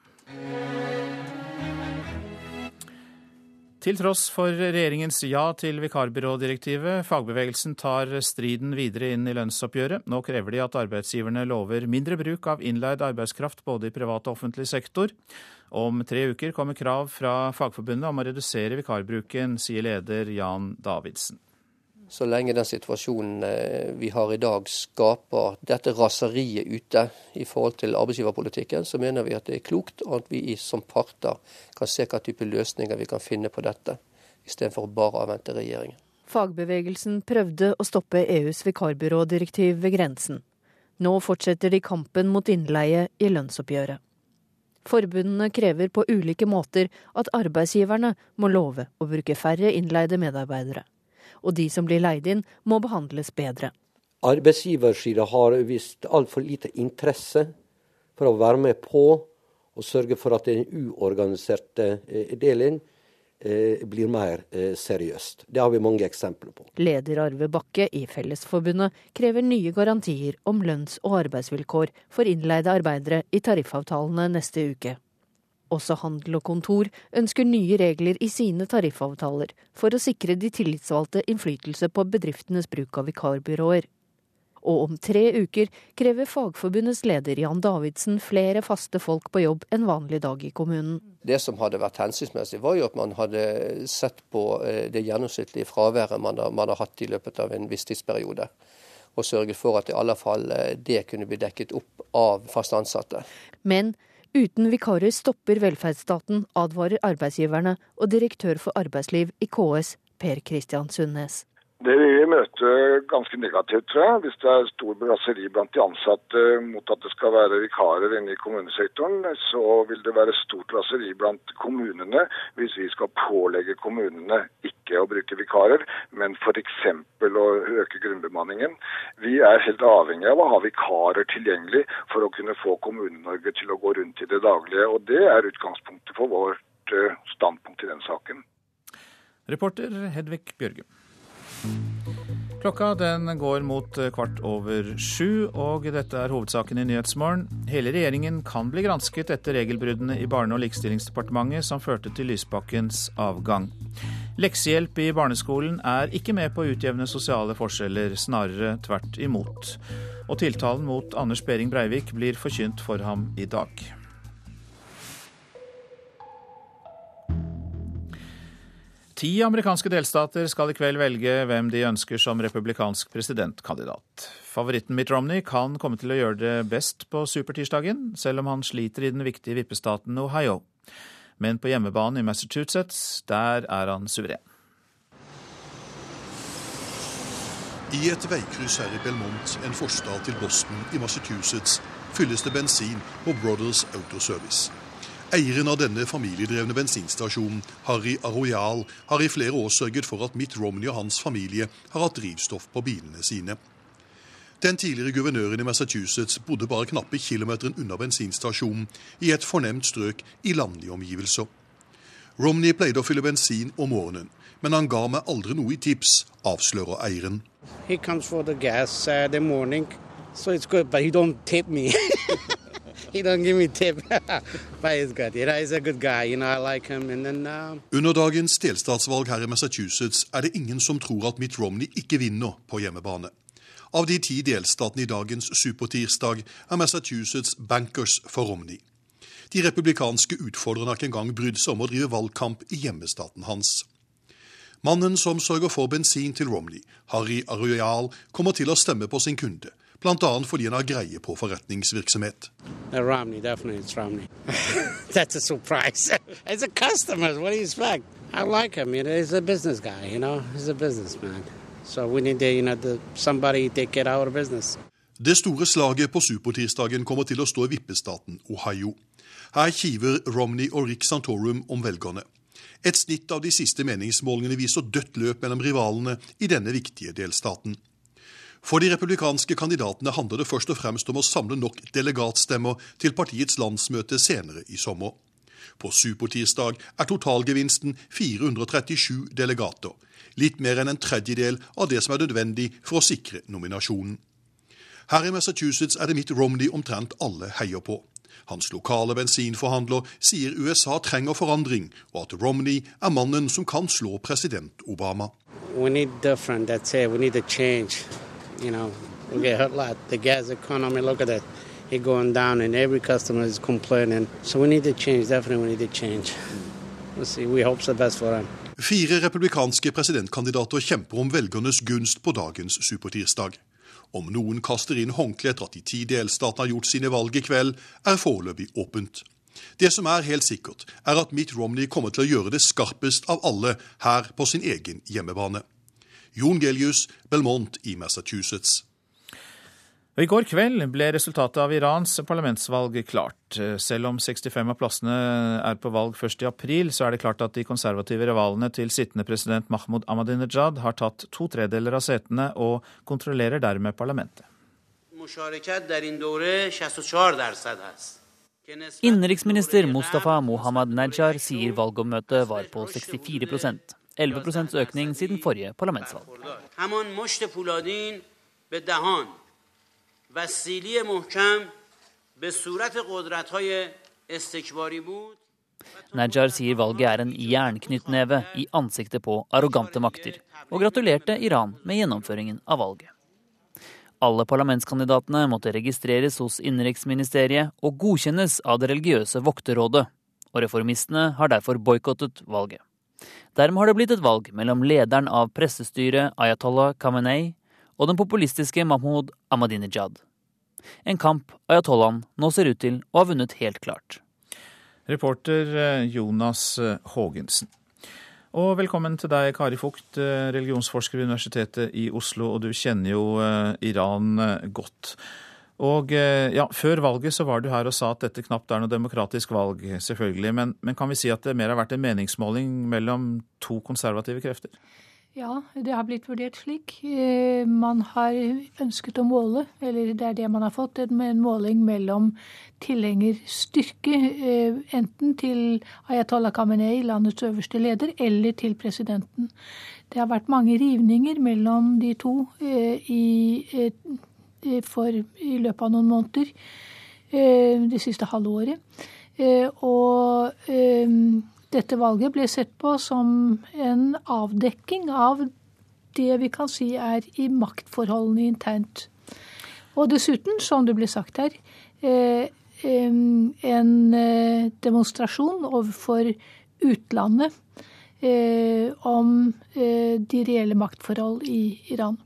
Til tross for regjeringens ja til vikarbyrådirektivet, fagbevegelsen tar striden videre inn i lønnsoppgjøret. Nå krever de at arbeidsgiverne lover mindre bruk av innleid arbeidskraft både i privat og offentlig sektor. Om tre uker kommer krav fra Fagforbundet om å redusere vikarbruken, sier leder Jan Davidsen så lenge den situasjonen eh, vi har i dag skaper dette raseriet ute i forhold til arbeidsgiverpolitikken, så mener vi at det er klokt at vi som parter kan se hva type løsninger vi kan finne på dette, istedenfor bare å avvente regjeringen. Fagbevegelsen prøvde å stoppe EUs vikarbyrådirektiv ved grensen. Nå fortsetter de kampen mot innleie i lønnsoppgjøret. Forbundene krever på ulike måter at arbeidsgiverne må love å bruke færre innleide medarbeidere og de som blir leid inn, må behandles bedre. Arbeidsgiversida har vist altfor lite interesse for å være med på å sørge for at den uorganiserte eh, delen eh, blir mer eh, seriøst. Det har vi mange eksempler på. Leder Arve Bakke i Fellesforbundet krever nye garantier om lønns- og arbeidsvilkår for innleide arbeidere i tariffavtalene neste uke. Også Handel og Kontor ønsker nye regler i sine tariffavtaler for å sikre de tillitsvalgte innflytelse på bedriftenes bruk av vikarbyråer. Og om tre uker krever Fagforbundets leder Jan Davidsen flere faste folk på jobb en vanlig dag i kommunen. Det som hadde vært hensiktsmessig, var jo at man hadde sett på eh, det gjennomsnittlige fraværet man har, man har hatt i løpet av en viss tidsperiode. Og sørget for at i alle fall eh, det kunne bli dekket opp av fast ansatte. Men Uten vikarer stopper velferdsstaten, advarer arbeidsgiverne og direktør for arbeidsliv i KS, Per Christian Sundnes. Det vil vi møte ganske negativt, tror jeg. Hvis det er stor brasseri blant de ansatte mot at det skal være vikarer inne i kommunesektoren, så vil det være stort brasseri blant kommunene hvis vi skal pålegge kommunene ikke å bruke vikarer, men f.eks. å øke grunnbemanningen. Vi er helt avhengig av å ha vikarer tilgjengelig for å kunne få Kommune-Norge til å gå rundt i det daglige. Og det er utgangspunktet for vårt eh, standpunkt i den saken. Reporter Hedvig Bjørgum. Klokka den går mot eh, kvart over sju, og dette er hovedsaken i Nyhetsmorgen. Hele regjeringen kan bli gransket etter regelbruddene i Barne- og likestillingsdepartementet som førte til Lysbakkens avgang. Leksehjelp i barneskolen er ikke med på å utjevne sosiale forskjeller, snarere tvert imot. Og tiltalen mot Anders Behring Breivik blir forkynt for ham i dag. Ti amerikanske delstater skal i kveld velge hvem de ønsker som republikansk presidentkandidat. Favoritten Mitt Romney kan komme til å gjøre det best på supertirsdagen, selv om han sliter i den viktige vippestaten Ohio. Men på hjemmebane i Massachusetts, der er han suveren. I et veikryss her i Belmont, en forstad til Boston i Massachusetts, fylles det bensin på Brothers Autoservice. Eieren av denne familiedrevne bensinstasjonen, Harry Arroyal, har i flere år sørget for at Mitt Romney og hans familie har hatt drivstoff på bilene sine. Den tidligere guvernøren i Massachusetts bodde bare knappe kilometeren unna bensinstasjonen, i et fornemt strøk i landlige omgivelser. Romney pleide å fylle bensin om morgenen, men han ga meg aldri noe i tips, avslører eieren. He comes for the gas Saturday morning, so it's good, but he don't tip me. Under dagens delstatsvalg her i Massachusetts er det ingen som tror at Mitt Romney ikke vinner på hjemmebane. Av de ti delstatene i dagens supertirsdag er Massachusetts bankers for Romney. De republikanske utfordrerne har ikke engang brydd seg om å drive valgkamp i hjemmestaten hans. Mannen som sørger for bensin til Romney, Harry Arroyal, kommer til å stemme på sin kunde, bl.a. fordi han har greie på forretningsvirksomhet. Romney, Romney. That's a surprise. It's a customer. What do you expect? I like him. He's a business guy. You know, he's a businessman. So we need to, you know, the, somebody take it out of business. Det store slaget på supertirsdagen kommer til å stå i vippestaten Ohio. Her kiver Romney og Rick Santorum om velgerne. Et snitt av de siste meningsmålingene viser dødt løp mellom rivalene i denne viktige delstaten. For de republikanske kandidatene handler det først og fremst om å samle nok delegatstemmer til partiets landsmøte senere i sommer. På supertirsdag er totalgevinsten 437 delegater, litt mer enn en tredjedel av det som er nødvendig for å sikre nominasjonen. Her i Massachusetts er det Mitt Romney omtrent alle heier på. Hans lokale bensinforhandler sier USA trenger forandring, og at Romney er mannen som kan slå president Obama. We need different, that's it. We need a change. You know, we get hurt a lot. The gas economy, look at that. It's going down and every customer is complaining. So we need to change, definitely we need to change. We'll see. We hope the best for them. Fire republikanske presidentkandidater kjemper om velgernes gunst på dagens supertirsdag. Om noen kaster inn håndkle etter at de ti delstatene har gjort sine valg i kveld, er foreløpig åpent. Det som er helt sikkert, er at Mitt Romney kommer til å gjøre det skarpest av alle her på sin egen hjemmebane. Jon Gelius, Belmont i Massachusetts. I går kveld ble resultatet av Irans parlamentsvalg klart. Selv om 65 av plassene er på valg først i april, så er det klart at de konservative rivalene til sittende president Mahmoud Ahmadinejad har tatt to tredeler av setene og kontrollerer dermed parlamentet. Innenriksminister Mustafa Mohammad Najjar sier valgoppmøtet var på 64 11 økning siden forrige parlamentsvalg. Najjar sier valget er en jernknyttneve i ansiktet på arrogante makter, og gratulerte Iran med gjennomføringen av valget. Alle parlamentskandidatene måtte registreres hos innenriksministeriet og godkjennes av det religiøse vokterrådet, og reformistene har derfor boikottet valget. Dermed har det blitt et valg mellom lederen av pressestyret Ayatollah Khamenei og den populistiske Mahmoud Ahmadinejad. En kamp ayatollahen nå ser ut til å ha vunnet helt klart. Reporter eh, Jonas Haagensen. Og velkommen til deg, Kari Fugt, eh, religionsforsker ved Universitetet i Oslo, og du kjenner jo eh, Iran eh, godt. Og ja, Før valget så var du her og sa at dette knapt er noe demokratisk valg, selvfølgelig. Men, men kan vi si at det mer har vært en meningsmåling mellom to konservative krefter? Ja, det har blitt vurdert slik. Eh, man har ønsket å måle, eller det er det man har fått, en måling mellom tilhengerstyrke, eh, enten til Ayatollah Khamenei, landets øverste leder, eller til presidenten. Det har vært mange rivninger mellom de to i, for, i løpet av noen måneder det siste halve året. Og dette valget ble sett på som en avdekking av det vi kan si er i maktforholdene internt. Og dessuten, som det ble sagt her, eh, en eh, demonstrasjon overfor utlandet eh, om de reelle maktforhold i Iran.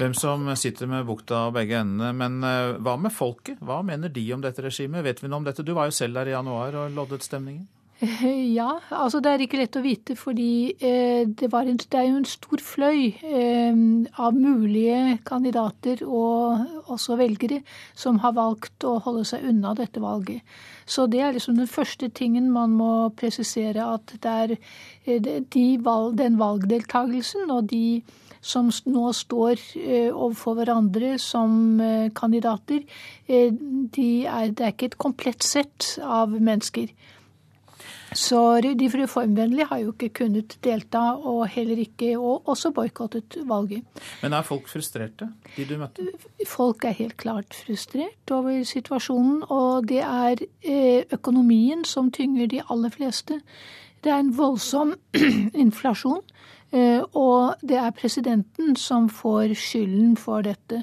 Hvem som sitter med bukta av begge endene. Men hva med folket? Hva mener de om dette regimet? Vet vi noe om dette? Du var jo selv der i januar og loddet stemningen. Ja, altså det er ikke lett å vite, fordi eh, det, en, det, er jo en stor fløy eh, av mulige kandidater og også velgere som har valgt å holde seg unna dette valget. Så det er liksom den første tingen man må presisere, at det er eh, de valg, den valgdeltagelsen og de som nå står overfor hverandre som kandidater, de er, det er ikke et komplett sett av mennesker. Så de reformvennlige har jo ikke kunnet delta, og heller ikke, og også boikottet valget. Men er folk frustrerte, de du møtte? Folk er helt klart frustrert over situasjonen, og det er eh, økonomien som tynger de aller fleste. Det er en voldsom inflasjon, eh, og det er presidenten som får skylden for dette.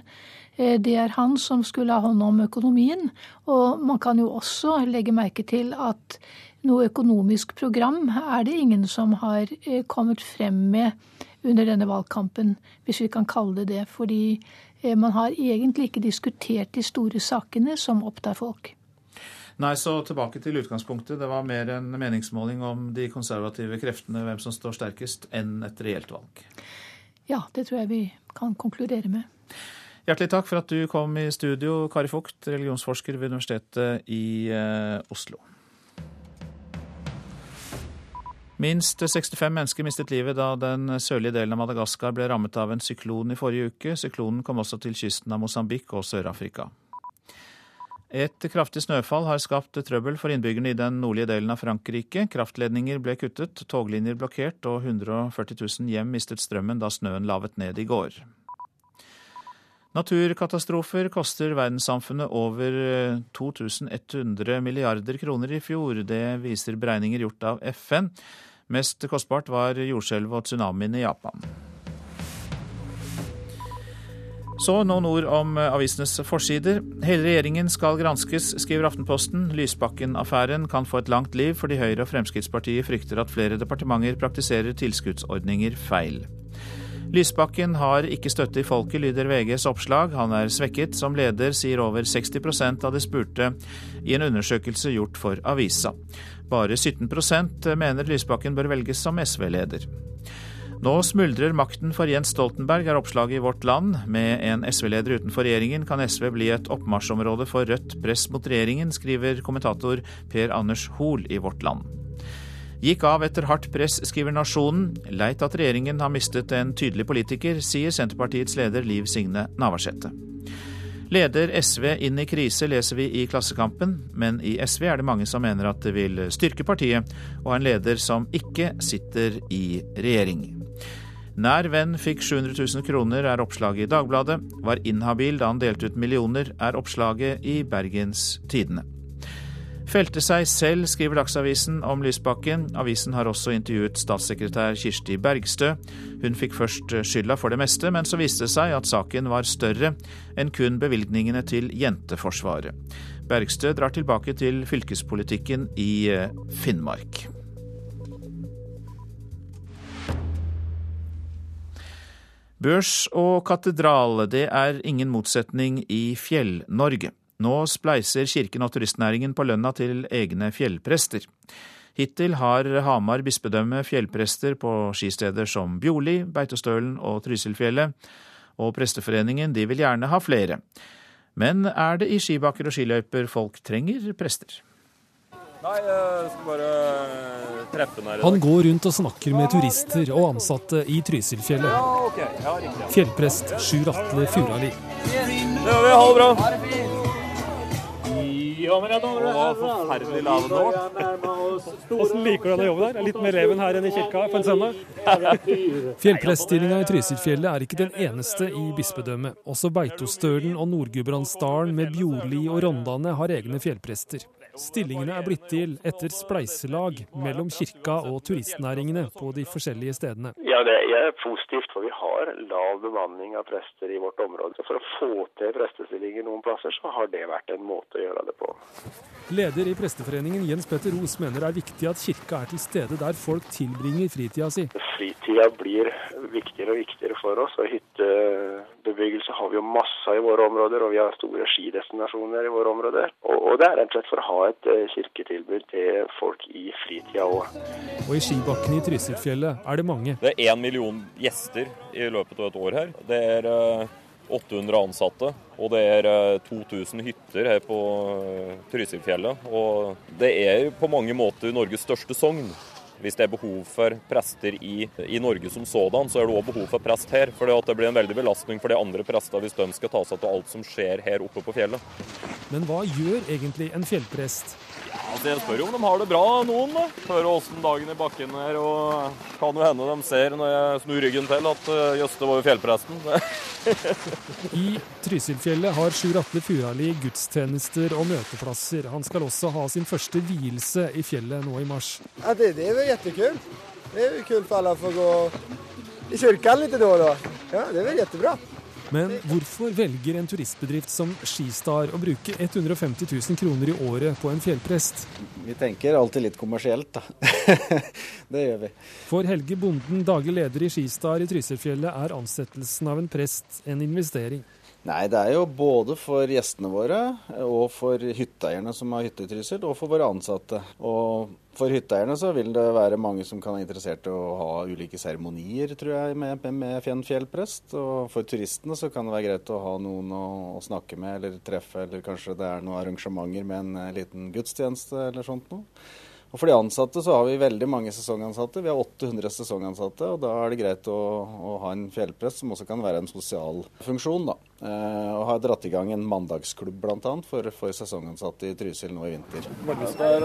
Eh, det er han som skulle ha hånd om økonomien. Og man kan jo også legge merke til at noe økonomisk program er det ingen som har eh, kommet frem med under denne valgkampen, hvis vi kan kalle det det. Fordi eh, man har egentlig ikke diskutert de store sakene som opptar folk. Nei, så tilbake til utgangspunktet. Det var mer en meningsmåling om de konservative kreftene, hvem som står sterkest, enn et reelt valg. Ja, det tror jeg vi kan konkludere med. Hjertelig takk for at du kom i studio, Kari Fugt, religionsforsker ved Universitetet i eh, Oslo. Minst 65 mennesker mistet livet da den sørlige delen av Madagaskar ble rammet av en syklon i forrige uke. Syklonen kom også til kysten av Mosambik og Sør-Afrika. Et kraftig snøfall har skapt trøbbel for innbyggerne i den nordlige delen av Frankrike. Kraftledninger ble kuttet, toglinjer blokkert og 140 000 hjem mistet strømmen da snøen lavet ned i går. Naturkatastrofer koster verdenssamfunnet over 2100 milliarder kroner i fjor. Det viser beregninger gjort av FN. Mest kostbart var jordskjelvet og tsunamien i Japan. Så noen ord om avisenes forsider. Hele regjeringen skal granskes, skriver Aftenposten. Lysbakken-affæren kan få et langt liv fordi Høyre og Fremskrittspartiet frykter at flere departementer praktiserer tilskuddsordninger feil. Lysbakken har ikke støtte i folket, lyder VGs oppslag. Han er svekket. Som leder sier over 60% av de spurte i en undersøkelse gjort for avisa. Bare 17% mener Lysbakken bør velges som SV-leder. Nå smuldrer makten for Jens Stoltenberg, er oppslaget i Vårt Land. Med en SV-leder utenfor regjeringen kan SV bli et oppmarsjområde for rødt press mot regjeringen, skriver kommentator Per Anders Hoel i Vårt Land. Gikk av etter hardt press, skriver Nasjonen. Leit at regjeringen har mistet en tydelig politiker, sier Senterpartiets leder Liv Signe Navarsete. Leder SV inn i krise, leser vi i Klassekampen, men i SV er det mange som mener at det vil styrke partiet å ha en leder som ikke sitter i regjering. Nær venn fikk 700 000 kroner, er oppslaget i Dagbladet. Var inhabil da han delte ut millioner, er oppslaget i Bergens Tidende. Felte seg selv, skriver Dagsavisen om Lysbakken. Avisen har også intervjuet statssekretær Kirsti Bergstø. Hun fikk først skylda for det meste, men så viste det seg at saken var større enn kun bevilgningene til Jenteforsvaret. Bergstø drar tilbake til fylkespolitikken i eh, Finnmark. Børs og katedral, det er ingen motsetning i Fjell-Norge. Nå spleiser kirken og turistnæringen på lønna til egne fjellprester. Hittil har Hamar bispedømme fjellprester på skisteder som Bjorli, Beitostølen og Trysilfjellet, og Presteforeningen de vil gjerne ha flere. Men er det i skibakker og skiløyper folk trenger prester? Nei, jeg skal bare eh, treffe den her. Han går rundt og snakker med turister og ansatte i Trysilfjellet. Ja, ok. Ja, riktig. Fjellprest Sjur Atle Furali. Det gjør vi. Ha det bra. Ja, men jeg. Forferdelig lave nå. Hvordan liker du denne jobben her? Er litt mer leven her enn i kirka på en søndag? Fjellpreststillinga i Trysilfjellet er ikke den eneste i bispedømmet. Også Beitostølen og Nord-Gudbrandsdalen med Bjorli og Rondane har egne fjellprester. Stillingene er blitt til etter spleiselag mellom kirka og turistnæringene på de forskjellige stedene. Ja, Det er positivt, for vi har lav bemanning av prester i vårt område. Så For å få til prestestillinger noen plasser, så har det vært en måte å gjøre det på. Leder i Presteforeningen Jens Petter Ros mener det er viktig at kirka er til stede der folk tilbringer fritida si. Fritida blir viktigere og viktigere for oss. og Hyttebebyggelse har vi jo masse i våre områder, og vi har store skidestinasjoner i våre områder. Og, og det er rett og slett for å ha et eh, kirketilbud til folk i fritida òg. Og i skibakkene i Trysilfjellet er det mange. Det er én million gjester i løpet av et år her. Det er eh, 800 ansatte, og det er eh, 2000 hytter her på eh, Trysilfjellet. Og det er på mange måter Norges største sogn. Hvis det er behov for prester i, i Norge som sådan, så er det òg behov for prest her. For det blir en veldig belastning for de andre prester hvis de skal ta seg til alt som skjer her oppe på fjellet. Men hva gjør egentlig en fjellprest? Altså, jeg spør jo om de har det bra, noen. da. Hører åssen dagen i bakken er. Og kan jo hende de ser når jeg snur ryggen til at Jøste var jo fjellpresten. I Trysilfjellet har Sjur Atle Furali gudstjenester og møteplasser. Han skal også ha sin første vielse i fjellet nå i mars. Ja, det, det väl jättekul. Det är ju kul för alla att få gå i kyrkan lite då och då. Ja, det är väl jättebra. Men hvorfor velger en turistbedrift som Skistar å bruke 150 000 kroner i året på en fjellprest? Vi tenker alltid litt kommersielt, da. det gjør vi. For Helge Bonden, daglig leder i Skistar i Trysilfjellet, er ansettelsen av en prest en investering. Nei, det er jo både for gjestene våre og for hytteeierne som har hytte i Trysil, og for våre ansatte. Og for hytteeierne så vil det være mange som kan være interessert i å ha ulike seremonier, tror jeg, med, med fjellprest. Og for turistene så kan det være greit å ha noen å, å, snakke med eller treffe, eller kanskje det er noen arrangementer med en eh, liten gudstjeneste eller sånt noe. Og For de ansatte så har vi veldig mange sesongansatte. Vi har 800 sesongansatte. og Da er det greit å, å ha en fjellprest som også kan være en sosial funksjon. da. Eh, og har dratt i gang en mandagsklubb bl.a. For, for sesongansatte i Trysil nå i vinter. Er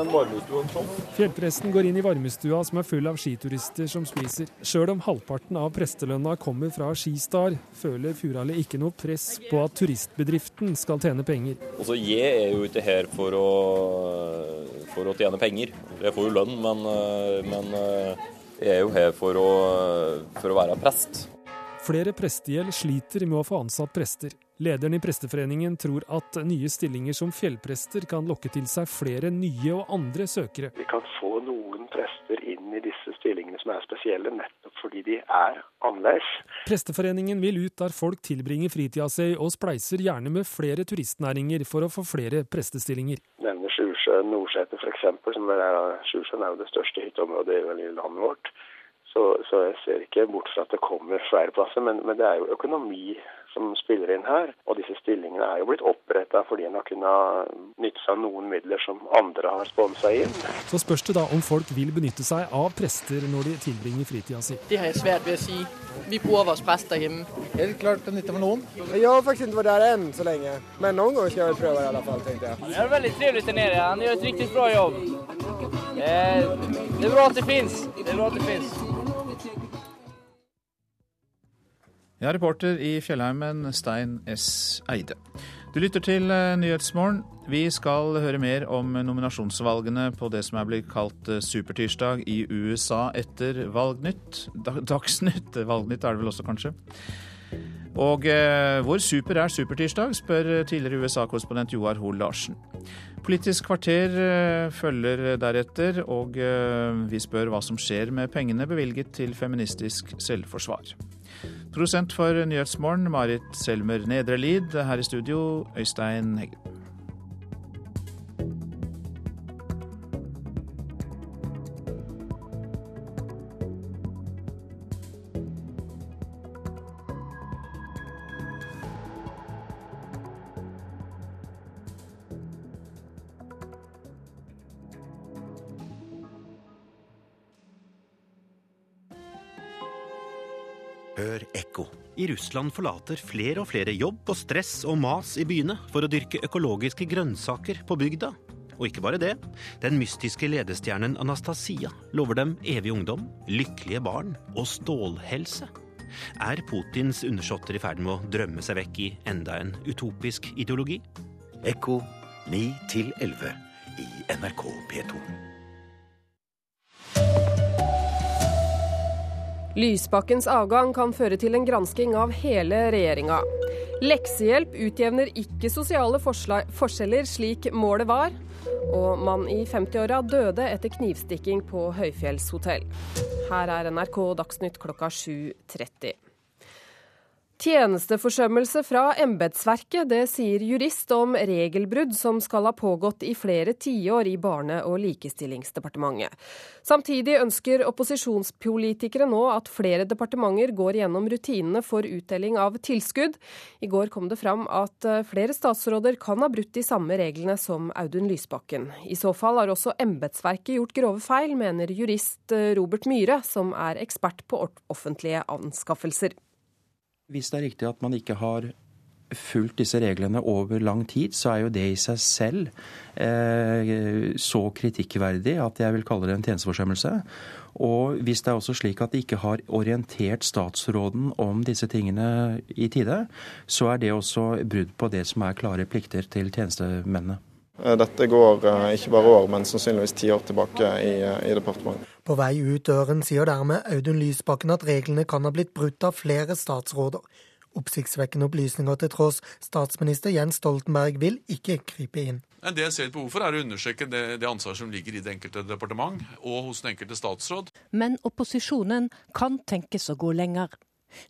sånn. Fjellpresten går inn i varmestua som er full av skiturister som spiser. Sjøl om halvparten av prestelønna kommer fra Skistar, føler Furali ikke noe press på at turistbedriften skal tjene penger. Også Jeg er jo ikke her for å, for å tjene penger. Jeg får jo lønn, men, eh, men eh, jeg er jo her for å, for å være prest. Flere prestegjeld sliter med å få ansatt prester. Lederen i Presteforeningen tror at nye stillinger som fjellprester kan lokke til seg flere nye og andre søkere. Vi kan få noen prester inn i disse stillingene som er spesielle, nettopp fordi de er annerledes. Presteforeningen vil ut der folk tilbringer fritida si, og spleiser gjerne med flere turistnæringer for å få flere prestestillinger. Nevner Sjusjøen, Nordseter f.eks. Sjusjøen er jo det største hytteområdet i landet vårt. Så, så, jeg ser ikke bort fra at det kommer flere plasser, men, men, det er jo økonomi som spiller inn her. Og disse stillingene er jo blitt oppretta fordi en har kunnet nytte seg av noen midler som andre har sponsa inn. Så spørs det da om folk vil benytte seg av prester når de tilbringer fritida si. Det har jeg svært ved å si. Vi bruker oss prester hjemme. Helt klart det nytter for noen. Jeg har faktisk ikke vært der enn så lenge, men noen ganger skal jeg vel prøve i alle fall, tenkte jeg. Det er veldig trivelig der nede. Han gjør et riktig bra jobb. Det er, det er bra at det fins. Det er bra at det fins. Ja, reporter i Fjellheimen, Stein S. Eide. Du lytter til Nyhetsmorgen. Vi skal høre mer om nominasjonsvalgene på det som er blitt kalt supertirsdag i USA etter Valgnytt. Dagsnytt. Valgnytt er det vel også, kanskje. Og eh, hvor super er supertirsdag, spør tidligere USA-korrespondent Joar Hoel Larsen. Politisk kvarter eh, følger deretter, og eh, vi spør hva som skjer med pengene bevilget til feministisk selvforsvar. Produsent for Nyhetsmorgen, Marit Selmer Nedrelid. Her i studio, Øystein Heggen. Russland forlater flere og flere jobb og stress og mas i byene for å dyrke økologiske grønnsaker på bygda. Og ikke bare det. Den mystiske ledestjernen Anastasia lover dem evig ungdom, lykkelige barn og stålhelse. Er Putins undersåtter i ferd med å drømme seg vekk i enda en utopisk ideologi? Ekko 9 11 i NRK P2. Lysbakkens avgang kan føre til en gransking av hele regjeringa. Leksehjelp utjevner ikke sosiale forskjeller slik målet var. Og mann i 50-åra døde etter knivstikking på høyfjellshotell. Her er NRK Dagsnytt klokka 7.30. Tjenesteforsømmelse fra embetsverket, det sier jurist om regelbrudd som skal ha pågått i flere tiår i Barne- og likestillingsdepartementet. Samtidig ønsker opposisjonspolitikere nå at flere departementer går gjennom rutinene for utdeling av tilskudd. I går kom det fram at eh, flere statsråder kan ha brutt de samme reglene som Audun Lysbakken. I så fall har også embetsverket gjort grove feil, mener jurist eh, Robert Myhre, som er ekspert på offentlige anskaffelser. Hvis det er riktig at man ikke har fulgt disse reglene over lang tid, så er jo det i seg selv eh, så kritikkverdig at jeg vil kalle det en tjenesteforsømmelse. Og hvis det er også slik at de ikke har orientert statsråden om disse tingene i tide, så er det også brudd på det som er klare plikter til tjenestemennene. Eh, dette går eh, ikke bare år, men sannsynligvis ti år tilbake i, eh, i, departementet. På vei ut døren sier dermed Audun Lysbakken at reglene kan ha blitt brutt av flere statsråder. Oppsiktsvekkende opplysninger til tross, statsminister Jens Stoltenberg vil ikke gripe inn. Det jeg ser et behov for, er å understreke det, det ansvaret som ligger i det enkelte departement og hos den enkelte statsråd. Men opposisjonen kan tenkes å gå lenger.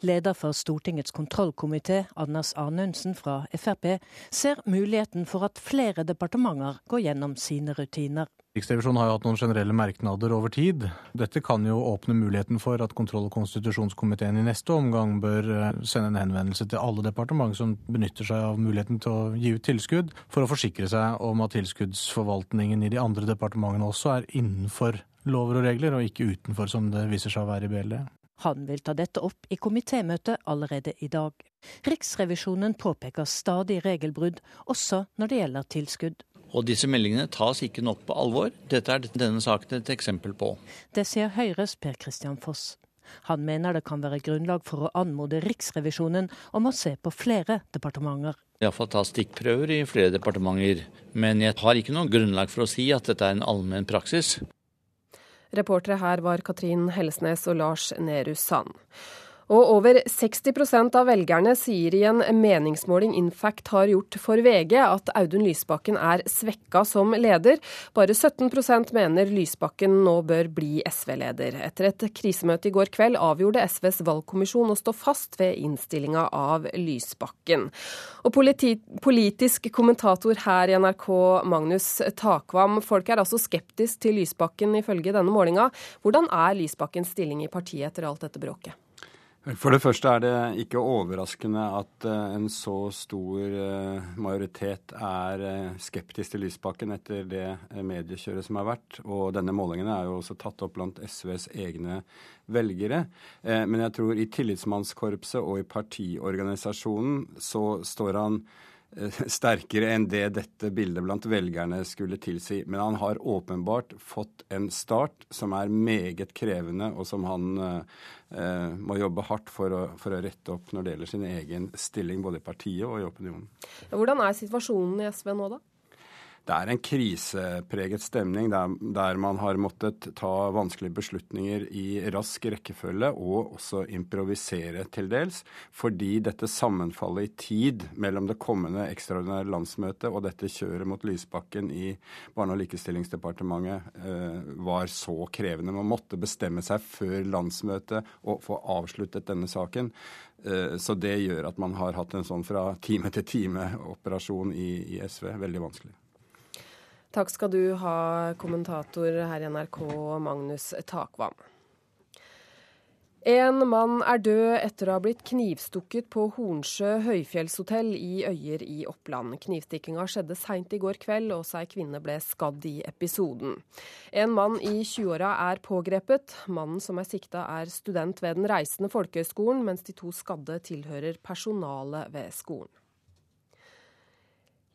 Leder for Stortingets kontrollkomité, Anders Arnundsen fra Frp, ser muligheten for at flere departementer går gjennom sine rutiner. Riksrevisjonen har jo hatt noen generelle merknader over tid. Dette kan jo åpne muligheten for at kontroll- og konstitusjonskomiteen i neste omgang bør eh, sende en henvendelse til alle departement som benytter seg av muligheten til å gi ut tilskudd, for å forsikre seg om at tilskuddsforvaltningen i de andre departementene også er innenfor lover og regler, og ikke utenfor, som det viser seg å være i BLD. Han vil ta dette opp i komitémøtet allerede i dag. Riksrevisjonen påpeker stadig regelbrudd, også når det gjelder tilskudd. Og disse meldingene tas ikke nok på alvor. Dette er denne saken et eksempel på. Det sier Høyres Per Christian Foss. Han mener det kan være grunnlag for å anmode Riksrevisjonen om å se på flere departementer. Iallfall ta stikkprøver i flere departementer. Men jeg har ikke noe grunnlag for å si at dette er en allmenn praksis. Reportere her var Katrin Hellesnes og Lars Nehru Sand. Og over 60% av velgerne sier i en meningsmåling Infact har gjort for VG at Audun Lysbakken er svekka som leder. Bare 17% mener Lysbakken nå bør bli SV-leder. Etter et krisemøte i går kveld avgjorde SVs valgkommisjon å stå fast ved innstillinga av Lysbakken. Og politi politisk kommentator her i NRK, Magnus Takvam. Folk er altså skeptisk til Lysbakken ifølge denne målinga. Hvordan er Lysbakkens stilling i partiet etter alt dette bråket? For det første er det ikke overraskende at eh, en så stor eh, majoritet er eh, skeptisk til Lysbakken etter det mediekjøret som har vært. Og denne målingen er jo også tatt opp blant SVs egne velgere. Men jeg tror i tillitsmannskorpset og i partiorganisasjonen så står han sterkere enn det dette bildet blant velgerne skulle tilsi. Men han har åpenbart fått en start som er meget krevende, og som han eh, må jobbe hardt for å, for å, rette opp når det gjelder sin egen stilling, både i partiet og i opinionen. Hvordan er situasjonen i SV nå, da? Det er en krisepreget stemning der, der, man har måttet ta vanskelige beslutninger i rask rekkefølge og også improvisere til dels, fordi dette sammenfallet i tid mellom det kommende ekstraordinære landsmøtet og dette kjøret mot Lysbakken i Barne- og likestillingsdepartementet eh, var så krevende. Man måtte bestemme seg før landsmøtet og få avsluttet denne saken. Eh, så det gjør at man har hatt en sånn fra time til time-operasjon i, i SV. Veldig vanskelig. Takk skal du ha, kommentator her i NRK, Magnus Takvam. En mann er død etter å ha blitt knivstukket på Hornsjø høyfjellshotell i Øyer i Oppland. Knivstikkinga skjedde seint i går kveld, og ei kvinne ble skadd i episoden. En mann i 20-åra er pågrepet. Mannen som er sikta er student ved Den reisende folkehøgskolen, mens de to skadde tilhører personalet ved skolen.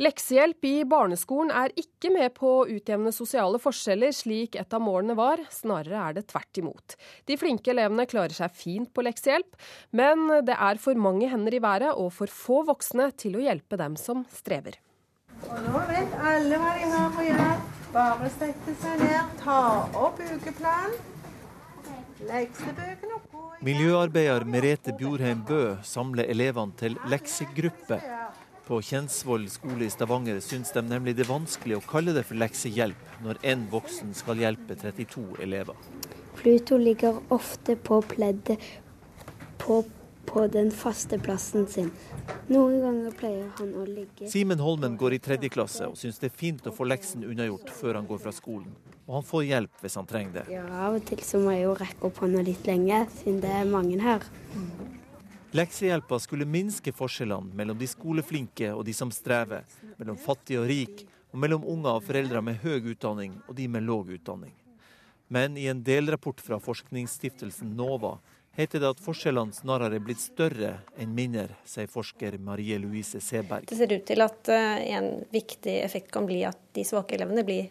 Leksehjelp i barneskolen er ikke med på å utjevne sosiale forskjeller, slik et av målene var. Snarere er det tvert imot. De flinke elevene klarer seg fint på leksehjelp, men det er for mange hender i været og for få voksne til å hjelpe dem som strever. Og nå vet alle hva de har å gjøre. Bare sette seg ned, ta opp ukeplanen, Leksebøkene og Miljøarbeider Merete Bjorheim Bø samler elevene til leksegruppe. På Kjensvoll skole i Stavanger syns de nemlig det er vanskelig å kalle det for leksehjelp når én voksen skal hjelpe 32 elever. Pluto ligger ofte på pleddet på, på den faste plassen sin. Noen ganger pleier han å ligge Simen Holmen går i tredje klasse og syns det er fint å få leksen unnagjort før han går fra skolen. Og han får hjelp hvis han trenger det. Ja, av og til så må jeg jo rekke opp hånda litt lenge, siden det er mange her. Leksehjelpa skulle minske forskjellene mellom de skoleflinke og de som strever, mellom fattig og rik, og mellom unger og foreldre med høy utdanning og de med låg utdanning. Men i en delrapport fra forskningsstiftelsen NOVA heter det at forskjellene snarere er blitt større enn mindre, sier forsker Marie Louise Seberg. Det ser ut til at eh, en viktig effekt kan bli at de svake elevene blir,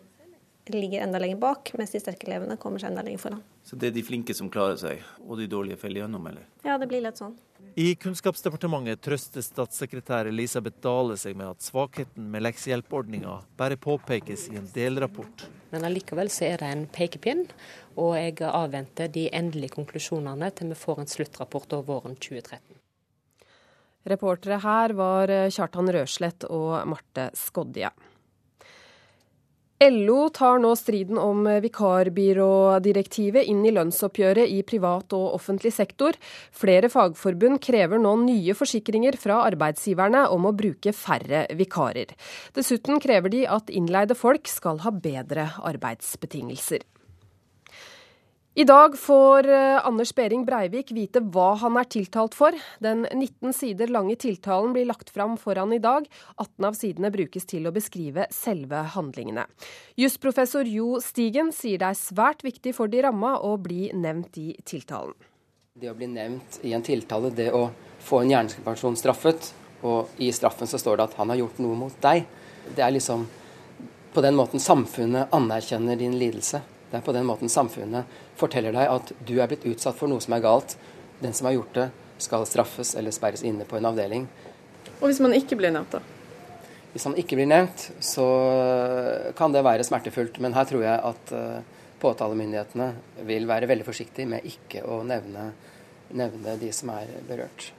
ligger enda lenger bak, mens de sterke elevene kommer seg enda lenger foran. Så det er de flinke som klarer seg, og de dårlige faller gjennom, eller? Ja, det blir litt sånn. I Kunnskapsdepartementet trøster statssekretær Elisabeth Dale seg med at svakheten med leksehjelpordninga bare påpekes i en delrapport. Men allikevel så er det en pekepinn, og jeg avventer de endelige konklusjonene til vi får en sluttrapport over våren 2013. Reportere her var Kjartan Røslett og Marte Skodje. LO tar nå striden om vikarbyrådirektivet inn i lønnsoppgjøret i privat og offentlig sektor. Flere fagforbund krever nå nye forsikringer fra arbeidsgiverne om å bruke færre vikarer. Dessuten krever de at innleide folk skal ha bedre arbeidsbetingelser. I dag får eh, Anders Behring Breivik vite hva han er tiltalt for. Den 19 sider lange tiltalen blir lagt fram foran i dag. 18 av sidene brukes til å beskrive selve handlingene. Jusprofessor Jo Stigen sier det er svært viktig for de ramma å bli nevnt i tiltalen. Det å bli nevnt i en tiltale, det å få en hjerneskapasjon straffet, og i straffen så står det at han har gjort noe mot deg. Det er liksom på den måten samfunnet anerkjenner din lidelse. Det er på den måten samfunnet forteller deg at du er blitt utsatt for noe som er galt. Den som har gjort det, skal straffes eller sperres inne på en avdeling. Og hvis man ikke blir nevnt, da? Hvis man ikke blir nevnt, så kan det være smertefullt. Men her tror jeg at uh, påtalemyndighetene vil være veldig forsiktige med ikke å nevne, nevne de som er berørt.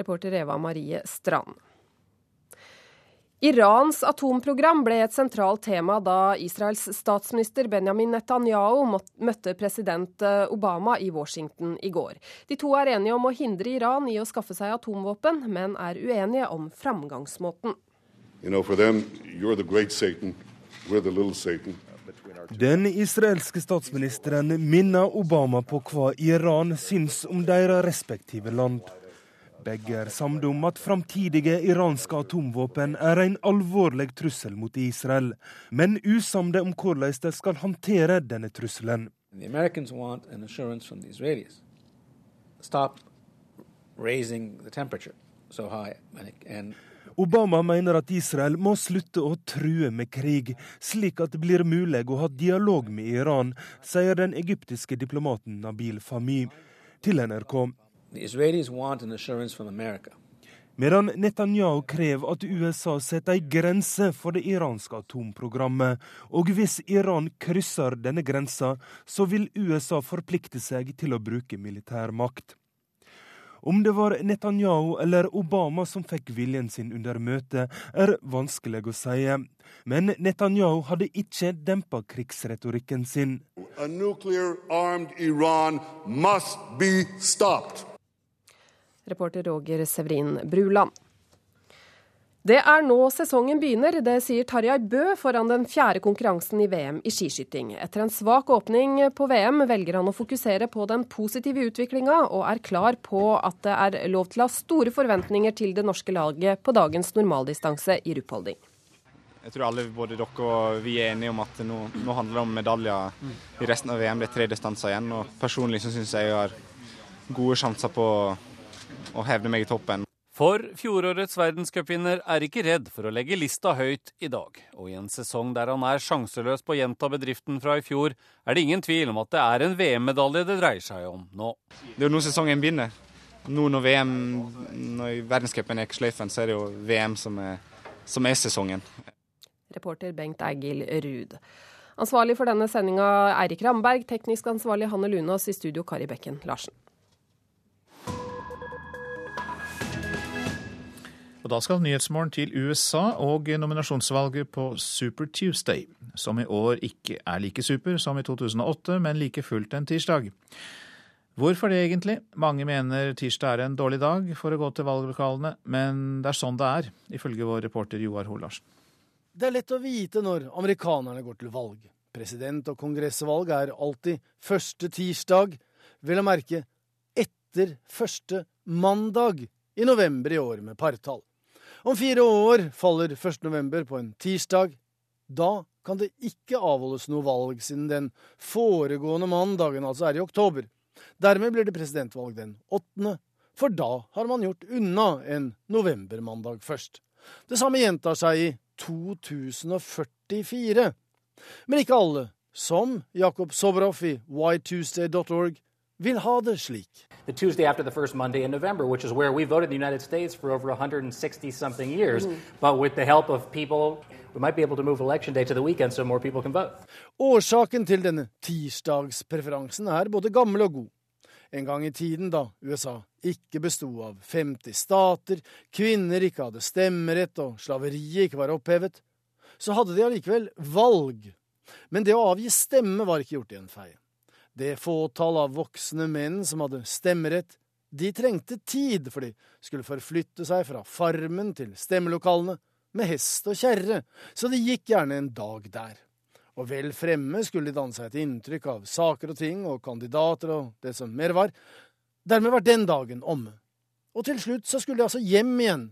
Reporter Eva Marie Strand. Irans atomprogram ble et sentralt tema da Israels statsminister Benjamin Netanyahu møtte president eh, Obama i Washington i går. De to er enige om å hindre Iran i å skaffe seg atomvåpen, men er uenige om framgangsmåten. You know, them, Satan, Satan. Den israelske statsministeren minner Obama på hva Iran syns om deres respektive land. Begge er samde om at framtidige iranske atomvåpen er en alvorlig trussel mot Israel, men usamde om hvordan de skal håndtere denne trusselen. Obama mener at Israel må slutte å true med krig, slik at det blir mulig å ha dialog med Iran, sier den egyptiske diplomaten Nabil Fahmy til NRK. Medan Netanyahu krever at USA setter ei grense for det iranske atomprogrammet, og hvis Iran krysser denne grensa, så vil USA forplikte seg til å bruke militær makt. Om det var Netanyahu eller Obama som fikk viljen sin under møtet, er vanskelig å si. Men Netanyahu hadde ikke dempa krigsretorikken sin. A Reporter Roger Severin Bruland. Det er nå sesongen begynner, det sier Tarjei Bø foran den fjerde konkurransen i VM i skiskyting. Etter en svak åpning på VM velger han å fokusere på den positive utviklinga, og er klar på at det er lov til å ha store forventninger til det norske laget på dagens normaldistanse i Ruppholding. Jeg tror alle, både dere og vi er enige om at nå, nå handler det om medaljer i resten av VM. Det er tre distanser igjen. og Personlig så syns jeg jeg har gode sjanser på å hevde meg i toppen. For fjorårets verdenscupvinner er ikke redd for å legge lista høyt i dag. Og i en sesong der han er sjanseløs på å gjenta bedriften fra i fjor, er det ingen tvil om at det er en VM-medalje det dreier seg om nå. Det er jo nå sesongen begynner. Nå når VM, når verdenscupen er i sløyfen, så er det jo VM som er, som er sesongen. Reporter Bengt Egil Ruud. Ansvarlig for denne sendinga Eirik Ramberg, teknisk ansvarlig Hanne Lunås, i studio Kari Bekken Larsen. Da skal Nyhetsmorgen til USA og nominasjonsvalget på Super Tuesday, som i år ikke er like super som i 2008, men like fullt en tirsdag. Hvorfor det egentlig? Mange mener tirsdag er en dårlig dag for å gå til valglokalene, men det er sånn det er, ifølge vår reporter Joar Hoel Larsen. Det er lett å vite når amerikanerne går til valg. President- og kongressvalg er alltid første tirsdag, vel å merke etter første mandag i november i år med partall. Om fire år faller 1. november på en tirsdag. Da kan det ikke avholdes noe valg siden den foregående mandagen, altså er i oktober. Dermed blir det presidentvalg den 8., for da har man gjort unna en novembermandag først. Det samme gjentar seg i 2044. Men ikke alle, som Jakob Sobroff i whytuesday.org, vil ha det slik. The Tuesday after the first Monday in November, which is where we voted in the United States for over 160 something years. Mm. But with the help of people, we might be able to move election day to the weekend so more people can vote. Årsaken til denne tirsdagspreferansen er både gammel og god. En gang i tiden da USA ikke besto av 50 stater, kvinner ikke hadde stemmerett og slaveriet ikke var opphevet, så hadde de allikevel valg. Men det å avgi stemme var ikke gjort i en fei. Det fåtall av voksne menn som hadde stemmerett, de trengte tid, for de skulle forflytte seg fra farmen til stemmelokalene med hest og kjerre, så det gikk gjerne en dag der. Og vel fremme skulle de danne seg et inntrykk av saker og ting og kandidater og det som mer var. Dermed var den dagen omme. Og til slutt så skulle de altså hjem igjen.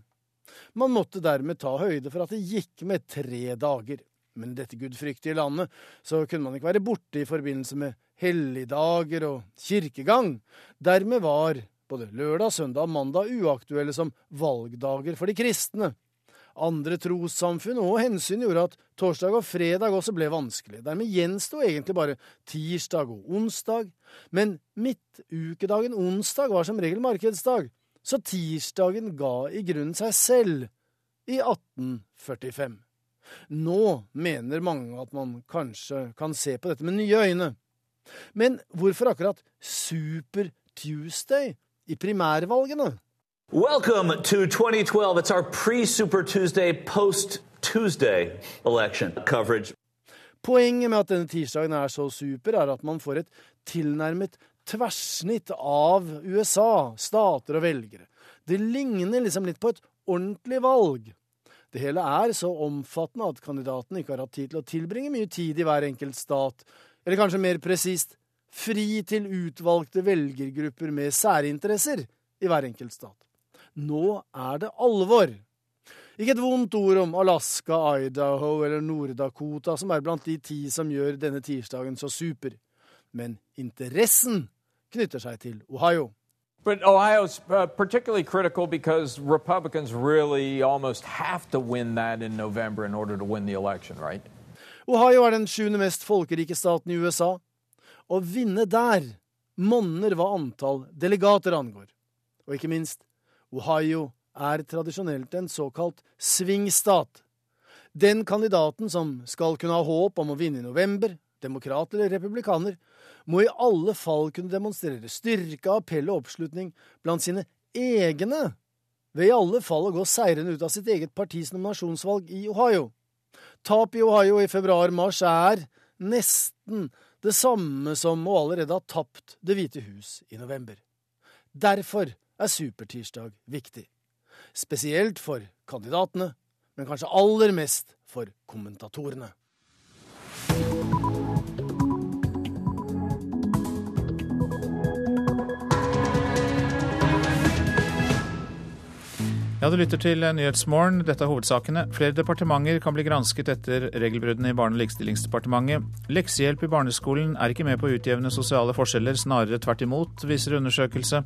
Man måtte dermed ta høyde for at det gikk med tre dager. Men i dette gudfryktige landet så kunne man ikke være borte i forbindelse med helligdager og kirkegang. Dermed var både lørdag, søndag og mandag uaktuelle som valgdager for de kristne. Andre trossamfunn og hensyn gjorde at torsdag og fredag også ble vanskelig. Dermed gjensto egentlig bare tirsdag og onsdag. Men midtukedagen onsdag var som regel markedsdag, så tirsdagen ga i grunnen seg selv i 1845. Nå mener mange at man kanskje kan se på dette med nye øyne. Men hvorfor akkurat Super Tuesday i primærvalgene? Welcome to 2012. It's our pre Super Tuesday, post Tuesday election coverage. Poenget med at denne tirsdagen er så super, er at man får et tilnærmet tverrsnitt av USA, stater og velgere. Det ligner liksom litt på et ordentlig valg. Det hele er så omfattende at kandidatene ikke har hatt tid til å tilbringe mye tid i hver enkelt stat, eller kanskje mer presist fri til utvalgte velgergrupper med særinteresser i hver enkelt stat. Nå er det alvor. Ikke et vondt ord om Alaska, Idaho eller Nord-Dakota, som er blant de ti som gjør denne tirsdagen så super. Men interessen knytter seg til Ohio. But Ohio's uh, particularly critical because Republicans really almost have to win that in November in order to win the election, right? Ohio er den sjuende mest folkerike staten i USA. Å vinne der monner hva antall delegater angår. Og ikke minst, Ohio er tradisjonelt en såkalt svingstat. Den kandidaten som skal kunne ha håp om å vinne i november, demokrat eller republikaner, må i alle fall kunne demonstrere styrke, appell og oppslutning blant sine egne, ved i alle fall å gå seirende ut av sitt eget partis nominasjonsvalg i Ohio. Tap i Ohio i februar-mars er nesten det samme som å allerede ha tapt Det hvite hus i november. Derfor er supertirsdag viktig. Spesielt for kandidatene men kanskje aller mest for kommentatorene. Ja, Du lytter til Nyhetsmorgen. Dette er hovedsakene. Flere departementer kan bli gransket etter regelbruddene i Barne- og likestillingsdepartementet. Leksehjelp i barneskolen er ikke med på å utjevne sosiale forskjeller, snarere tvert imot, viser undersøkelse.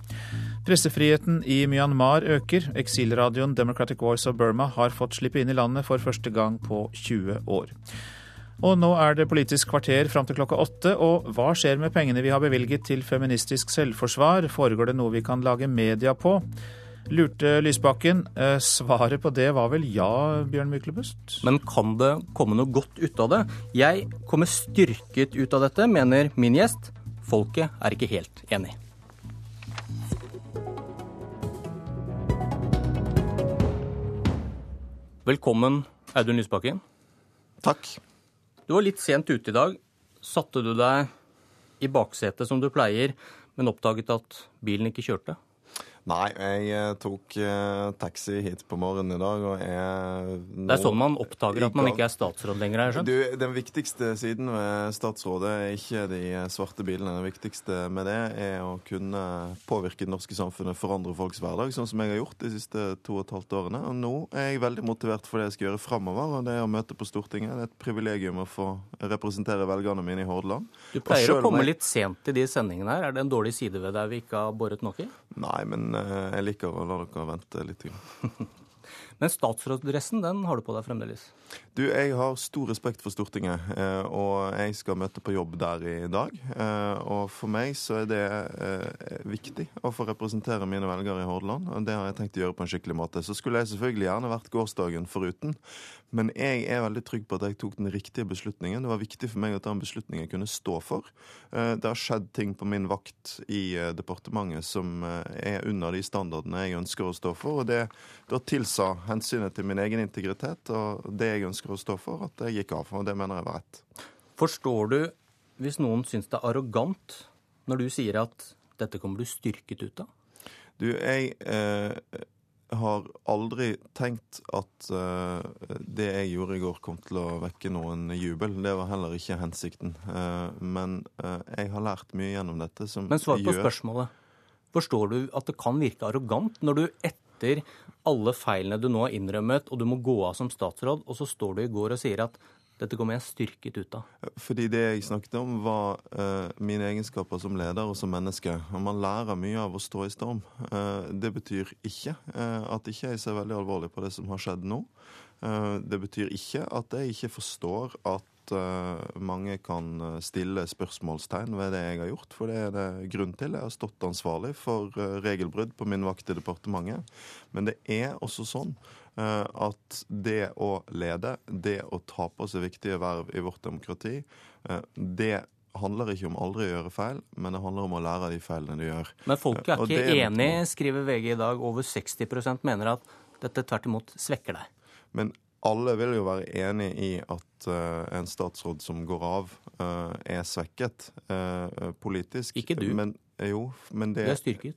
Pressefriheten i Myanmar øker. Eksilradioen Democratic Voice of Burma har fått slippe inn i landet for første gang på 20 år. Og nå er det Politisk kvarter fram til klokka åtte, og hva skjer med pengene vi har bevilget til feministisk selvforsvar? Foregår det noe vi kan lage media på? Lurte Lysbakken. Eh, svaret på det var vel ja, Bjørn Myklebust? Men kan det komme noe godt ut av det? Jeg kommer styrket ut av dette, mener min gjest. Folket er ikke helt enig. Velkommen, Audun Lysbakken. Takk. Du var litt sent ute i dag. Satte du deg i baksetet som du pleier, men oppdaget at bilen ikke kjørte? Nei, jeg eh, tok eh, taxi hit på morgenen i dag, og er nå Det er sånn man oppdager at man ikke er statsråd lenger, har jeg skjønt? Du, den viktigste siden ved statsrådet er ikke de svarte bilene. Det viktigste med det er å kunne påvirke det norske samfunnet, forandre folks hverdag, sånn som jeg har gjort de siste to og et halvt årene. Og nå er jeg veldig motivert for det jeg skal gjøre framover, og det er å møte på Stortinget. Det er et privilegium å få representere velgerne mine i Hordaland. Du pleier å komme jeg- litt sent i de sendingene her. Er det en dårlig side ved deg vi ikke har boret nok i? Nei, men eh, jeg liker å la dere vente litt. Men statsrådsdressen, den har du på deg fremdeles. Du, jeg har stor respekt for Stortinget, eh, og jeg skal møte på jobb der i dag. Eh, Og for meg så er det eh, viktig å få representere mine velgere i Hordaland, og det har jeg tenkt å gjøre på en skikkelig måte. Så skulle jeg selvfølgelig gjerne vært gårsdagen foruten, men jeg er veldig trygg på at jeg tok den riktige beslutningen. Det var viktig for meg at den beslutningen kunne stå for. Det har skjedd ting på min vakt i departementet som er under de standardene jeg ønsker å stå for, og det da tilsa hensynet til min egen integritet og det jeg ønsker å stå for, at jeg gikk av. Og det mener jeg var rett. Forstår du hvis noen syns det er arrogant når du sier at dette kommer du styrket ut av? Du, jeg eh, har aldri tenkt at eh, det jeg gjorde i går kom til å vekke noen jubel. Det var heller ikke hensikten. Eh, men eh, jeg har lært mye gjennom dette som Men svar på gjør spørsmålet. Forstår du at det kan virke arrogant når du etter alle feilene du nå har innrømmet, og du må gå av som statsråd, og så står du i går og sier at dette kommer jeg styrket ut av? Fordi det jeg snakket om, var uh, mine egenskaper som leder og som menneske. Og man lærer mye av å stå i storm. Uh, det betyr ikke uh, at ikke jeg ser veldig alvorlig på det som har skjedd nå. Det betyr ikke at jeg ikke forstår at eh, mange kan eh, stille spørsmålstegn ved det jeg har gjort, for det er det grunn til. Jeg har stått ansvarlig for eh, regelbrudd på min vakt i departementet. Men det er også sånn at det å lede, det å ta på seg viktige verv i vårt demokrati, det handler ikke om aldri å gjøre feil, men det handler om å lære av de feilene du gjør. Men folk er ikke det enig, skriver VG i dag. Over 60% mener at dette tvert imot svekker deg. Men alle vil jo være enig i at uh, en statsråd som går av, uh, er svekket uh, politisk. Ikke du. Men, jo, men det,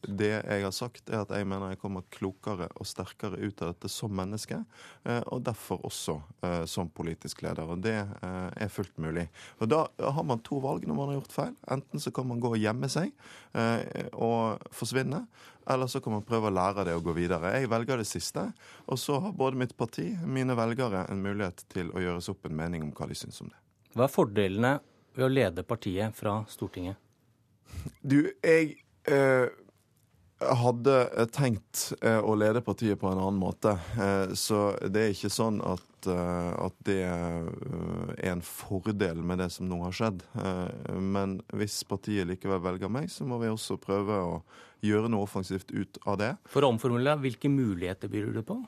det jeg har sagt, er at jeg mener jeg kommer klokere og sterkere ut av dette som menneske, eh, og derfor også eh, som politisk leder. Og det eh, er fullt mulig. Og da har man to valg når man har gjort feil. Enten så kan man gå og gjemme seg og forsvinne, eller så kan man prøve å lære det og gå videre. Jeg velger det siste. Og så har både mitt parti, mine velgere, en mulighet til å gjøre seg opp en mening om hva de syns om det. Hva er fordelene ved å lede partiet fra Stortinget? Du, jeg eh, hadde tenkt eh, å lede partiet på en annen måte. Eh, så det er ikke sånn at, eh, at det eh, er en fordel med det som nå har skjedd. Eh, men hvis partiet likevel velger meg, så må vi også prøve å gjøre noe offensivt ut av det. For å omformulere, hvilke muligheter byr du på?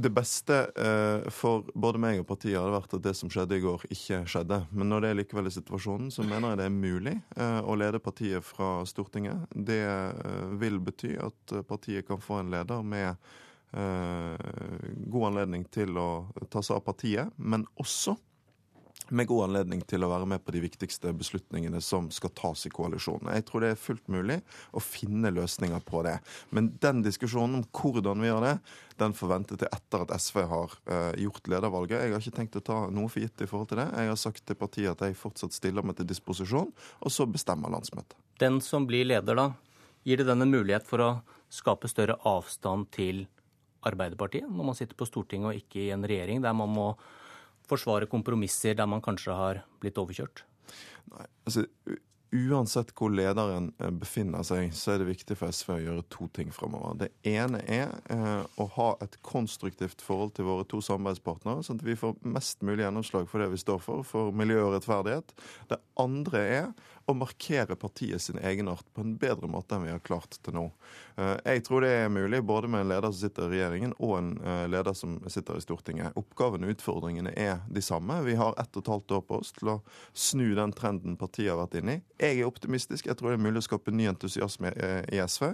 Det beste eh, for både meg og partiet hadde vært at det som skjedde i går, ikke skjedde. Men når det er likevel er situasjonen, så mener jeg det er mulig eh, å lede partiet fra Stortinget. Det eh, vil bety at partiet kan få en leder med god anledning til å ta seg av partiet, men også med god anledning til å være med på de viktigste beslutningene som skal tas i koalisjonen. Jeg tror det er fullt mulig å finne løsninger på det. Men den diskusjonen om hvordan vi gjør det, den forventet jeg etter at SV har uh, gjort ledervalget. Jeg har ikke tenkt å ta noe for gitt i forhold til det. Jeg har sagt til partiet at jeg fortsatt stiller meg til disposisjon, og så bestemmer landsmøtet. Den som blir leder, da, gir det den en mulighet for å skape større avstand til Arbeiderpartiet når man sitter på Stortinget og ikke i en regjering der man må forsvare kompromisser der man kanskje har blitt overkjørt? Nei, altså Uansett hvor lederen eh, befinner seg, så er det viktig for SV å gjøre to ting fremover. Det ene er eh, å ha et konstruktivt forhold til våre to samarbeidspartnere, sånn at vi får mest mulig gjennomslag for det vi står for, for miljø og rettferdighet. Det andre er å markere partiet sin egenart på en bedre måte enn vi har klart til nå. Eh, jeg tror det er mulig både med en leder som sitter i regjeringen og en eh, leder som sitter i Stortinget. Oppgavene og utfordringene er de samme. Vi har ett og et halvt år på oss til å snu den trenden partiet har vært inne i. Jeg er optimistisk. Jeg tror det er mulig å skape ny entusiasme eh, i SV,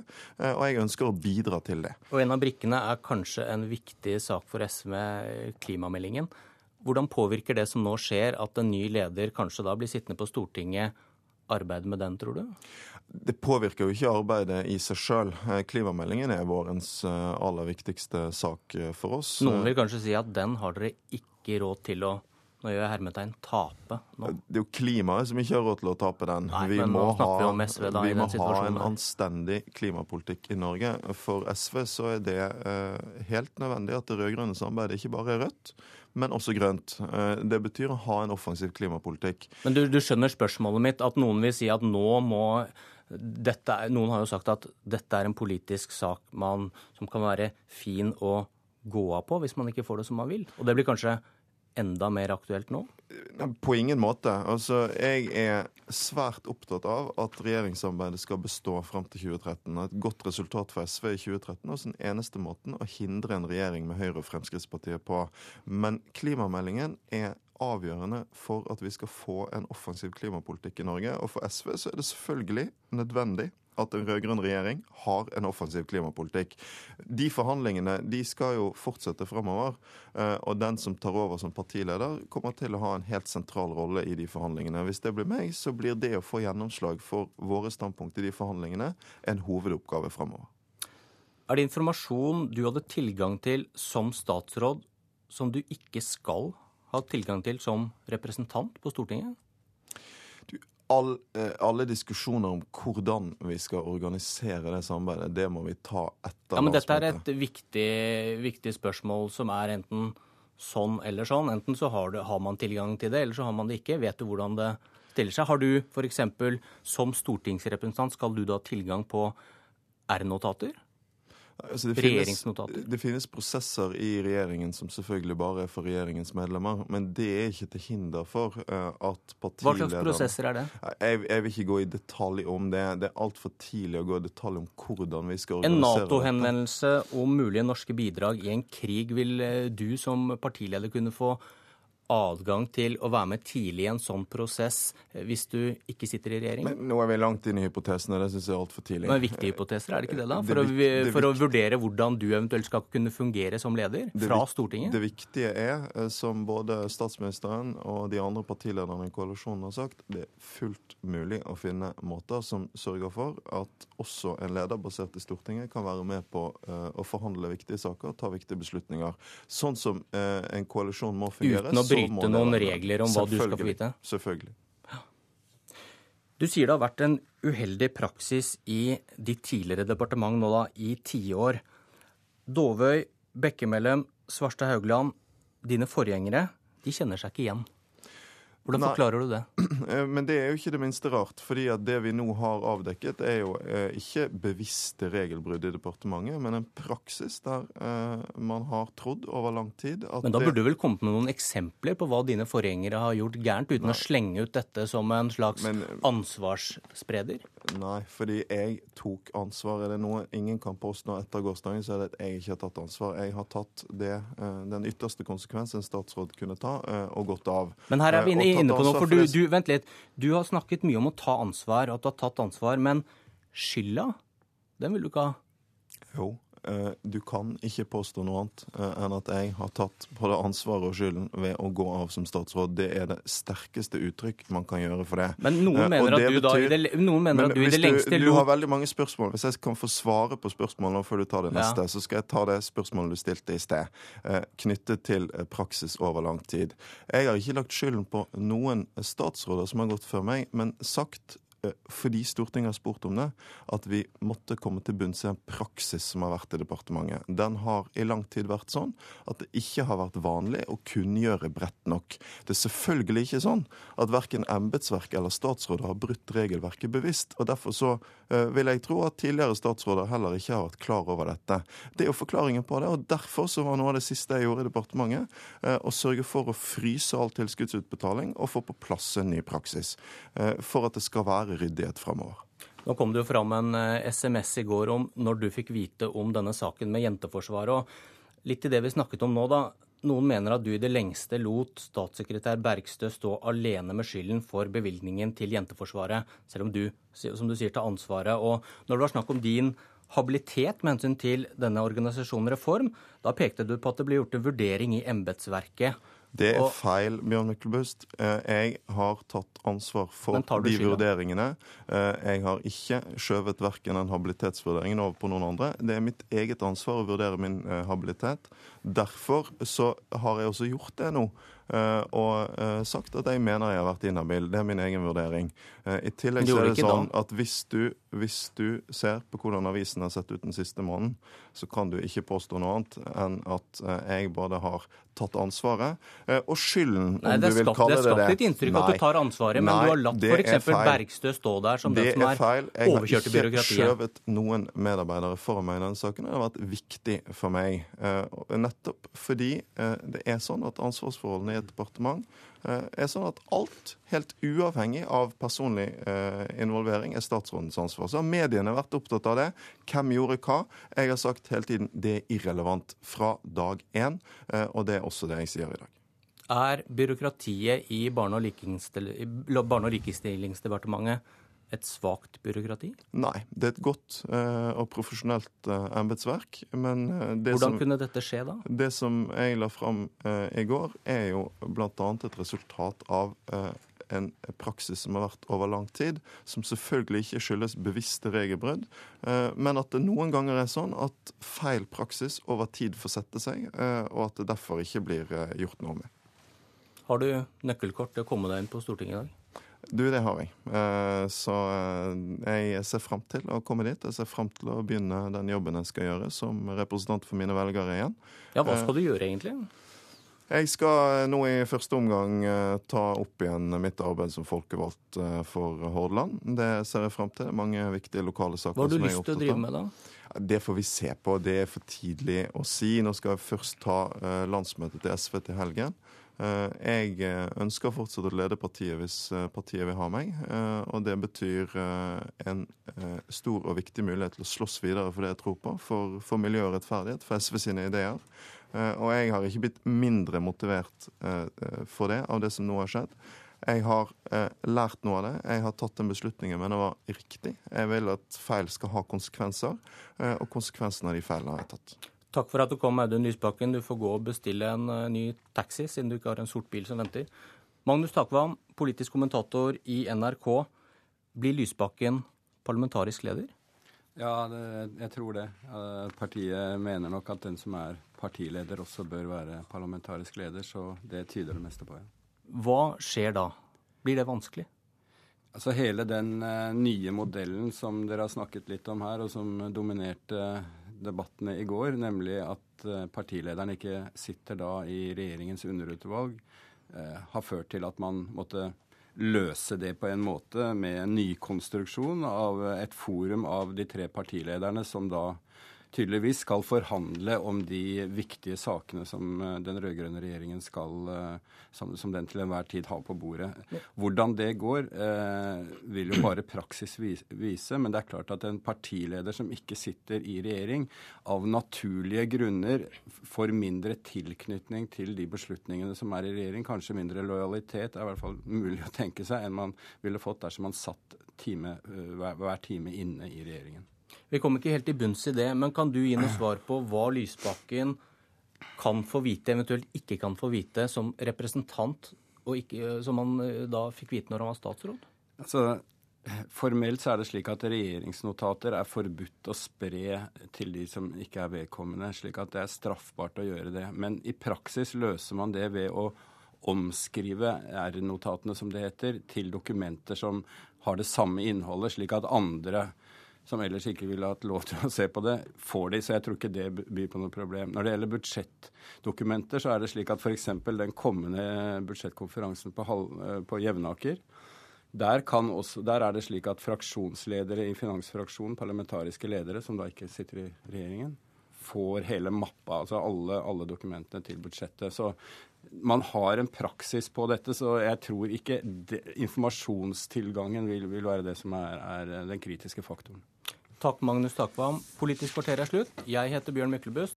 og jeg ønsker å bidra til det. Og En av brikkene er kanskje en viktig sak for SV med klimameldingen. Hvordan påvirker det som nå skjer, at en ny leder kanskje da blir sittende på Stortinget arbeide med den, tror du? Det påvirker jo ikke arbeidet i seg sjøl. Eh, klimameldingen er vårens eh, aller viktigste sak eh, for oss. Noen vil kanskje si at den har dere ikke råd til å nå gjør jeg hermetegn tape. Nå. Det er jo klimaet som ikke har råd til å tape den. Nei, vi må, ha, vi da, vi må ha en anstendig klimapolitikk i Norge. For SV så er det eh, helt nødvendig at det rød-grønne samarbeidet ikke bare er rødt, men også grønt. Eh, det betyr å ha en offensiv klimapolitikk. Men du, du skjønner spørsmålet mitt, at noen vil si at nå må dette, Noen har jo sagt at dette er en politisk sak man, som kan være fin å gå av på hvis man ikke får det som man vil. Og det blir kanskje enda mer aktuelt nå? På ingen måte. Altså, jeg er svært opptatt av at regjeringssamarbeidet skal bestå fram til 2013. Et godt resultat for SV i 2013 er den eneste måten å hindre en regjering med Høyre og Fremskrittspartiet på. Men klimameldingen er avgjørende for at vi skal få en offensiv klimapolitikk i Norge. Og for SV så er det selvfølgelig nødvendig at en rød-grønn regjering har en offensiv klimapolitikk. De forhandlingene de skal jo fortsette fremover. Eh, og den som tar over som partileder, kommer til å ha en helt sentral rolle i de forhandlingene. Hvis det blir meg, så blir det å få gjennomslag for våre standpunkt i de forhandlingene en hovedoppgave fremover. Er det informasjon du hadde tilgang til som statsråd som du ikke skal ha tilgang til som representant på Stortinget? All, eh, alle diskusjoner om hvordan vi skal organisere det samarbeidet, det må vi ta etter ja, men Dette er et viktig, viktig, spørsmål som er enten sånn eller sånn. Enten så har, du, har, man tilgang til det, eller så har man det ikke. Vet du hvordan det stiller seg? Har du f.eks. som stortingsrepresentant, skal du da ha tilgang på R-notater? Altså det, finnes, det, finnes, prosesser i regjeringen som selvfølgelig bare er for regjeringens medlemmer. Men det er ikke til hinder for uh, at partilederen Hva slags prosesser er det? Jeg, jeg, vil ikke gå i detalj om det. Det er altfor tidlig å gå i detalj om hvordan vi skal organisere dette. En Nato-henvendelse om mulige norske bidrag i en krig vil eh, du som partileder kunne få adgang til å være med tidlig i en sånn prosess eh, hvis du ikke sitter i regjering? Men Nå er vi langt inn i hypotesene. Det syns jeg er altfor tidlig. Men viktige hypoteser, er det ikke det, da? For, det, å, for å, vurdere hvordan du eventuelt skal kunne fungere som leder fra Stortinget? Det viktige er, eh, som både statsministeren og de andre partilederne i koalisjonen har sagt, det er fullt mulig å finne måter som sørger for at også en leder basert i Stortinget kan være med på uh, å forhandle viktige saker og ta viktige beslutninger. Sånn som en koalisjon må fungere. Uten å bryte noen regler om hva du skal få vite? Selvfølgelig. Du sier det har vært en uheldig praksis i ditt tidligere departement nå da, i tiår. Dovøy, Bekkemellem, Svarstad Haugland, dine forgjengere, de kjenner seg ikke igjen. Hvordan Nei, forklarer du det? Eh, men det er jo ikke det minste rart. fordi at det vi nå har avdekket, er jo eh, ikke bevisste regelbrudd i departementet, men en praksis der eh, man har trodd over lang tid at Men da burde du vel kommet med noen eksempler på hva dine forgjengere har gjort gærent, uten Nei. å slenge ut dette som en slags men, ansvarsspreder? Nei, fordi jeg tok ansvar. Er det noe ingen kan påstå etter gårsdagen, så er det at jeg ikke har tatt ansvar. Jeg har tatt det, den ytterste konsekvens en statsråd kunne ta, og gått av. Men her er vi inne inne på noe. for du, du, Vent litt. Du har snakket mye om å ta ansvar, at du har tatt ansvar. Men skylda, den vil du ikke ha? Jo. Eh, du kan ikke påstå noe annet eh, enn at jeg har tatt på det ansvaret og skylden ved å gå av som statsråd. Det er det sterkeste uttrykk man kan gjøre for det. Men noen Eh, mener at du du da det- noen mener Men at du i det lengste du, du har veldig mange spørsmål. Hvis jeg kan få svare på spørsmålene før du tar det Ja. neste, så skal jeg ta det spørsmålet du stilte i sted, knyttet til praksis over lang tid. Jeg har ikke lagt skylden på noen statsråder som har gått før meg, men sagt fordi Stortinget har spurt om det, at vi måtte komme til bunns i en praksis som har vært i departementet. Den har i lang tid vært sånn at det ikke har vært vanlig å kunngjøre bredt nok. Det er selvfølgelig ikke sånn at verken embetsverk eller statsråder har brutt regelverket bevisst. og Derfor så eh, vil jeg tro at tidligere statsråder heller ikke har vært klar over dette. Det er jo forklaringen på det, og derfor så var noe av det siste jeg gjorde i departementet, eh, å sørge for å fryse all tilskuddsutbetaling og få på plass en ny praksis. eh, For at det skal være ryddighet framover. Nå kom det jo fram en eh, SMS i går om når du fikk vite om denne saken med Jenteforsvaret. og Litt til det vi snakket om nå, da. Noen mener at du i det lengste lot statssekretær Bergstø stå alene med skylden for bevilgningen til Jenteforsvaret, selv om du, som du sier, tar ansvaret. Og når det var snakk om din habilitet med hensyn til denne organisasjonen Reform, da pekte du på at det ble gjort en vurdering i embetsverket. Det er Og- feil, Bjørn Myklebust. Eh, Jeg har tatt ansvar for de skylda? vurderingene. Eh, Jeg har ikke skjøvet verken den habilitetsvurderingen over på noen andre. Det er mitt eget ansvar å vurdere min eh, habilitet. Derfor så har jeg også gjort det nå. eh, Og eh, sagt at jeg mener jeg har vært inhabil. Det er min egen vurdering. Eh, I tillegg så er det sånn da? at hvis du, hvis du ser på hvordan avisen har sett ut den siste måneden, så kan du ikke påstå noe annet enn at jeg både har tatt ansvaret og skylden, om Nei, du vil skapt, kalle det det Det er skapt et inntrykk Nei. at du tar ansvaret, men Nei, du har latt f.eks. Bergstø stå der som det den som er feil. Jeg har Jeg har ikke byråkratiet. skjøvet noen medarbeidere foran meg i denne saken. Det har vært viktig for meg. og Nettopp fordi eh, det er sånn at ansvarsforholdene i et departement eh, er sånn at alt, helt uavhengig av personlig eh, involvering, er statsrådens ansvar. Så har mediene vært opptatt av det. Hvem gjorde hva? Jeg har sagt hele tiden det er irrelevant fra dag én, og det er også det jeg sier i dag. Er byråkratiet i Barne- og likestillingsdepartementet et svakt byråkrati? Nei, det er et godt eh, og profesjonelt eh, embetsverk. Men eh, det Hvordan som, kunne dette skje, da? Det som jeg la fram eh, i går, er jo bl.a. et resultat av eh, en praksis som har vært over lang tid, som selvfølgelig ikke skyldes bevisste regelbrudd, eh, men at det noen ganger er sånn at feil praksis over tid får sette seg, eh, og at det derfor ikke blir gjort noe med. Har du nøkkelkort til å komme deg inn på Stortinget i dag? Du, det har jeg. Eh, Så eh, jeg ser fram til å komme dit. Jeg ser fram til å begynne den jobben jeg skal gjøre som representant for mine velgere igjen. Ja, hva skal Eh, du gjøre egentlig? Jeg skal nå i første omgang ta opp igjen mitt arbeid som folkevalgt for Hordaland. Det ser jeg fram til. Mange viktige lokale saker Hva har du som jeg er lyst til å drive med da? Det får vi se på. Det er for tidlig å si. Nå skal jeg først ta landsmøtet til SV til helgen. Eh, jeg eh, ønsker fortsatt å lede partiet hvis eh, partiet vil ha meg. og det betyr en stor og viktig mulighet til å slåss videre for det jeg tror på. For, for miljø og rettferdighet, for SV sine ideer. Og jeg har ikke blitt mindre motivert for det av det som nå har skjedd. Jeg har lært noe av det. Jeg har tatt en beslutning jeg mener var riktig. Jeg vil at feil skal ha konsekvenser, og konsekvensen av de feilene har jeg tatt. Takk for at du kom, Audun Lysbakken. Du får gå og bestille en eh, ny taxi, siden du ikke har en sort bil som venter. Magnus Takvam, politisk kommentator i NRK. Blir Lysbakken parlamentarisk leder? Ja, det, jeg tror det. Partiet mener nok at den som er partileder, også bør være parlamentarisk leder, så det tyder det meste på. Ja. Hva skjer da? Blir det vanskelig? Altså Hele den eh, nye modellen som dere har snakket litt om her, og som dominerte debattene i går, nemlig at eh, partilederen ikke sitter da i regjeringens underutvalg, eh, har ført til at man måtte løse det på en måte med en nykonstruksjon av et forum av de tre partilederne som da tydeligvis skal forhandle om de viktige sakene som eh, den rød-grønne regjeringen skal, eh, som, som den til enhver tid har på bordet. Hvordan det går, eh, vil jo bare praksis vise. Men det er klart at en partileder som ikke sitter i regjering, av naturlige grunner får mindre tilknytning til de beslutningene som er i regjering. Kanskje mindre lojalitet er i hvert fall mulig å tenke seg enn man ville fått dersom man satt time, eh, hver, hver time inne i regjeringen. Vi kom ikke helt til bunns i det, men kan du gi noe svar på hva Lysbakken kan få vite, eventuelt ikke kan få vite, som representant, ikke, som han eh, da fikk vite når han var statsråd? Altså, Formelt så er det slik at regjeringsnotater er forbudt å spre til de som ikke er vedkommende, slik at det er straffbart å gjøre det. Men i praksis løser man det ved å omskrive R-notatene, som det heter, til dokumenter som har det samme innholdet, slik at andre som ellers ikke ville hatt lov til å se på det, får de. Så jeg tror ikke det byr på noe problem. Når det gjelder budsjettdokumenter, så er det slik at f.eks. den kommende budsjettkonferansen på, på Jevnaker der, også, der, er det slik at fraksjonsledere i finansfraksjonen, parlamentariske ledere, som da ikke sitter i regjeringen, får hele mappa, altså alle, alle dokumentene til budsjettet. Så man har en praksis på dette, så jeg tror ikke det, informasjonstilgangen vil, vil, være det som er, er den kritiske faktoren. Takk, Magnus Takvam. Politisk kvarter er slutt. Jeg heter Bjørn Myklebust.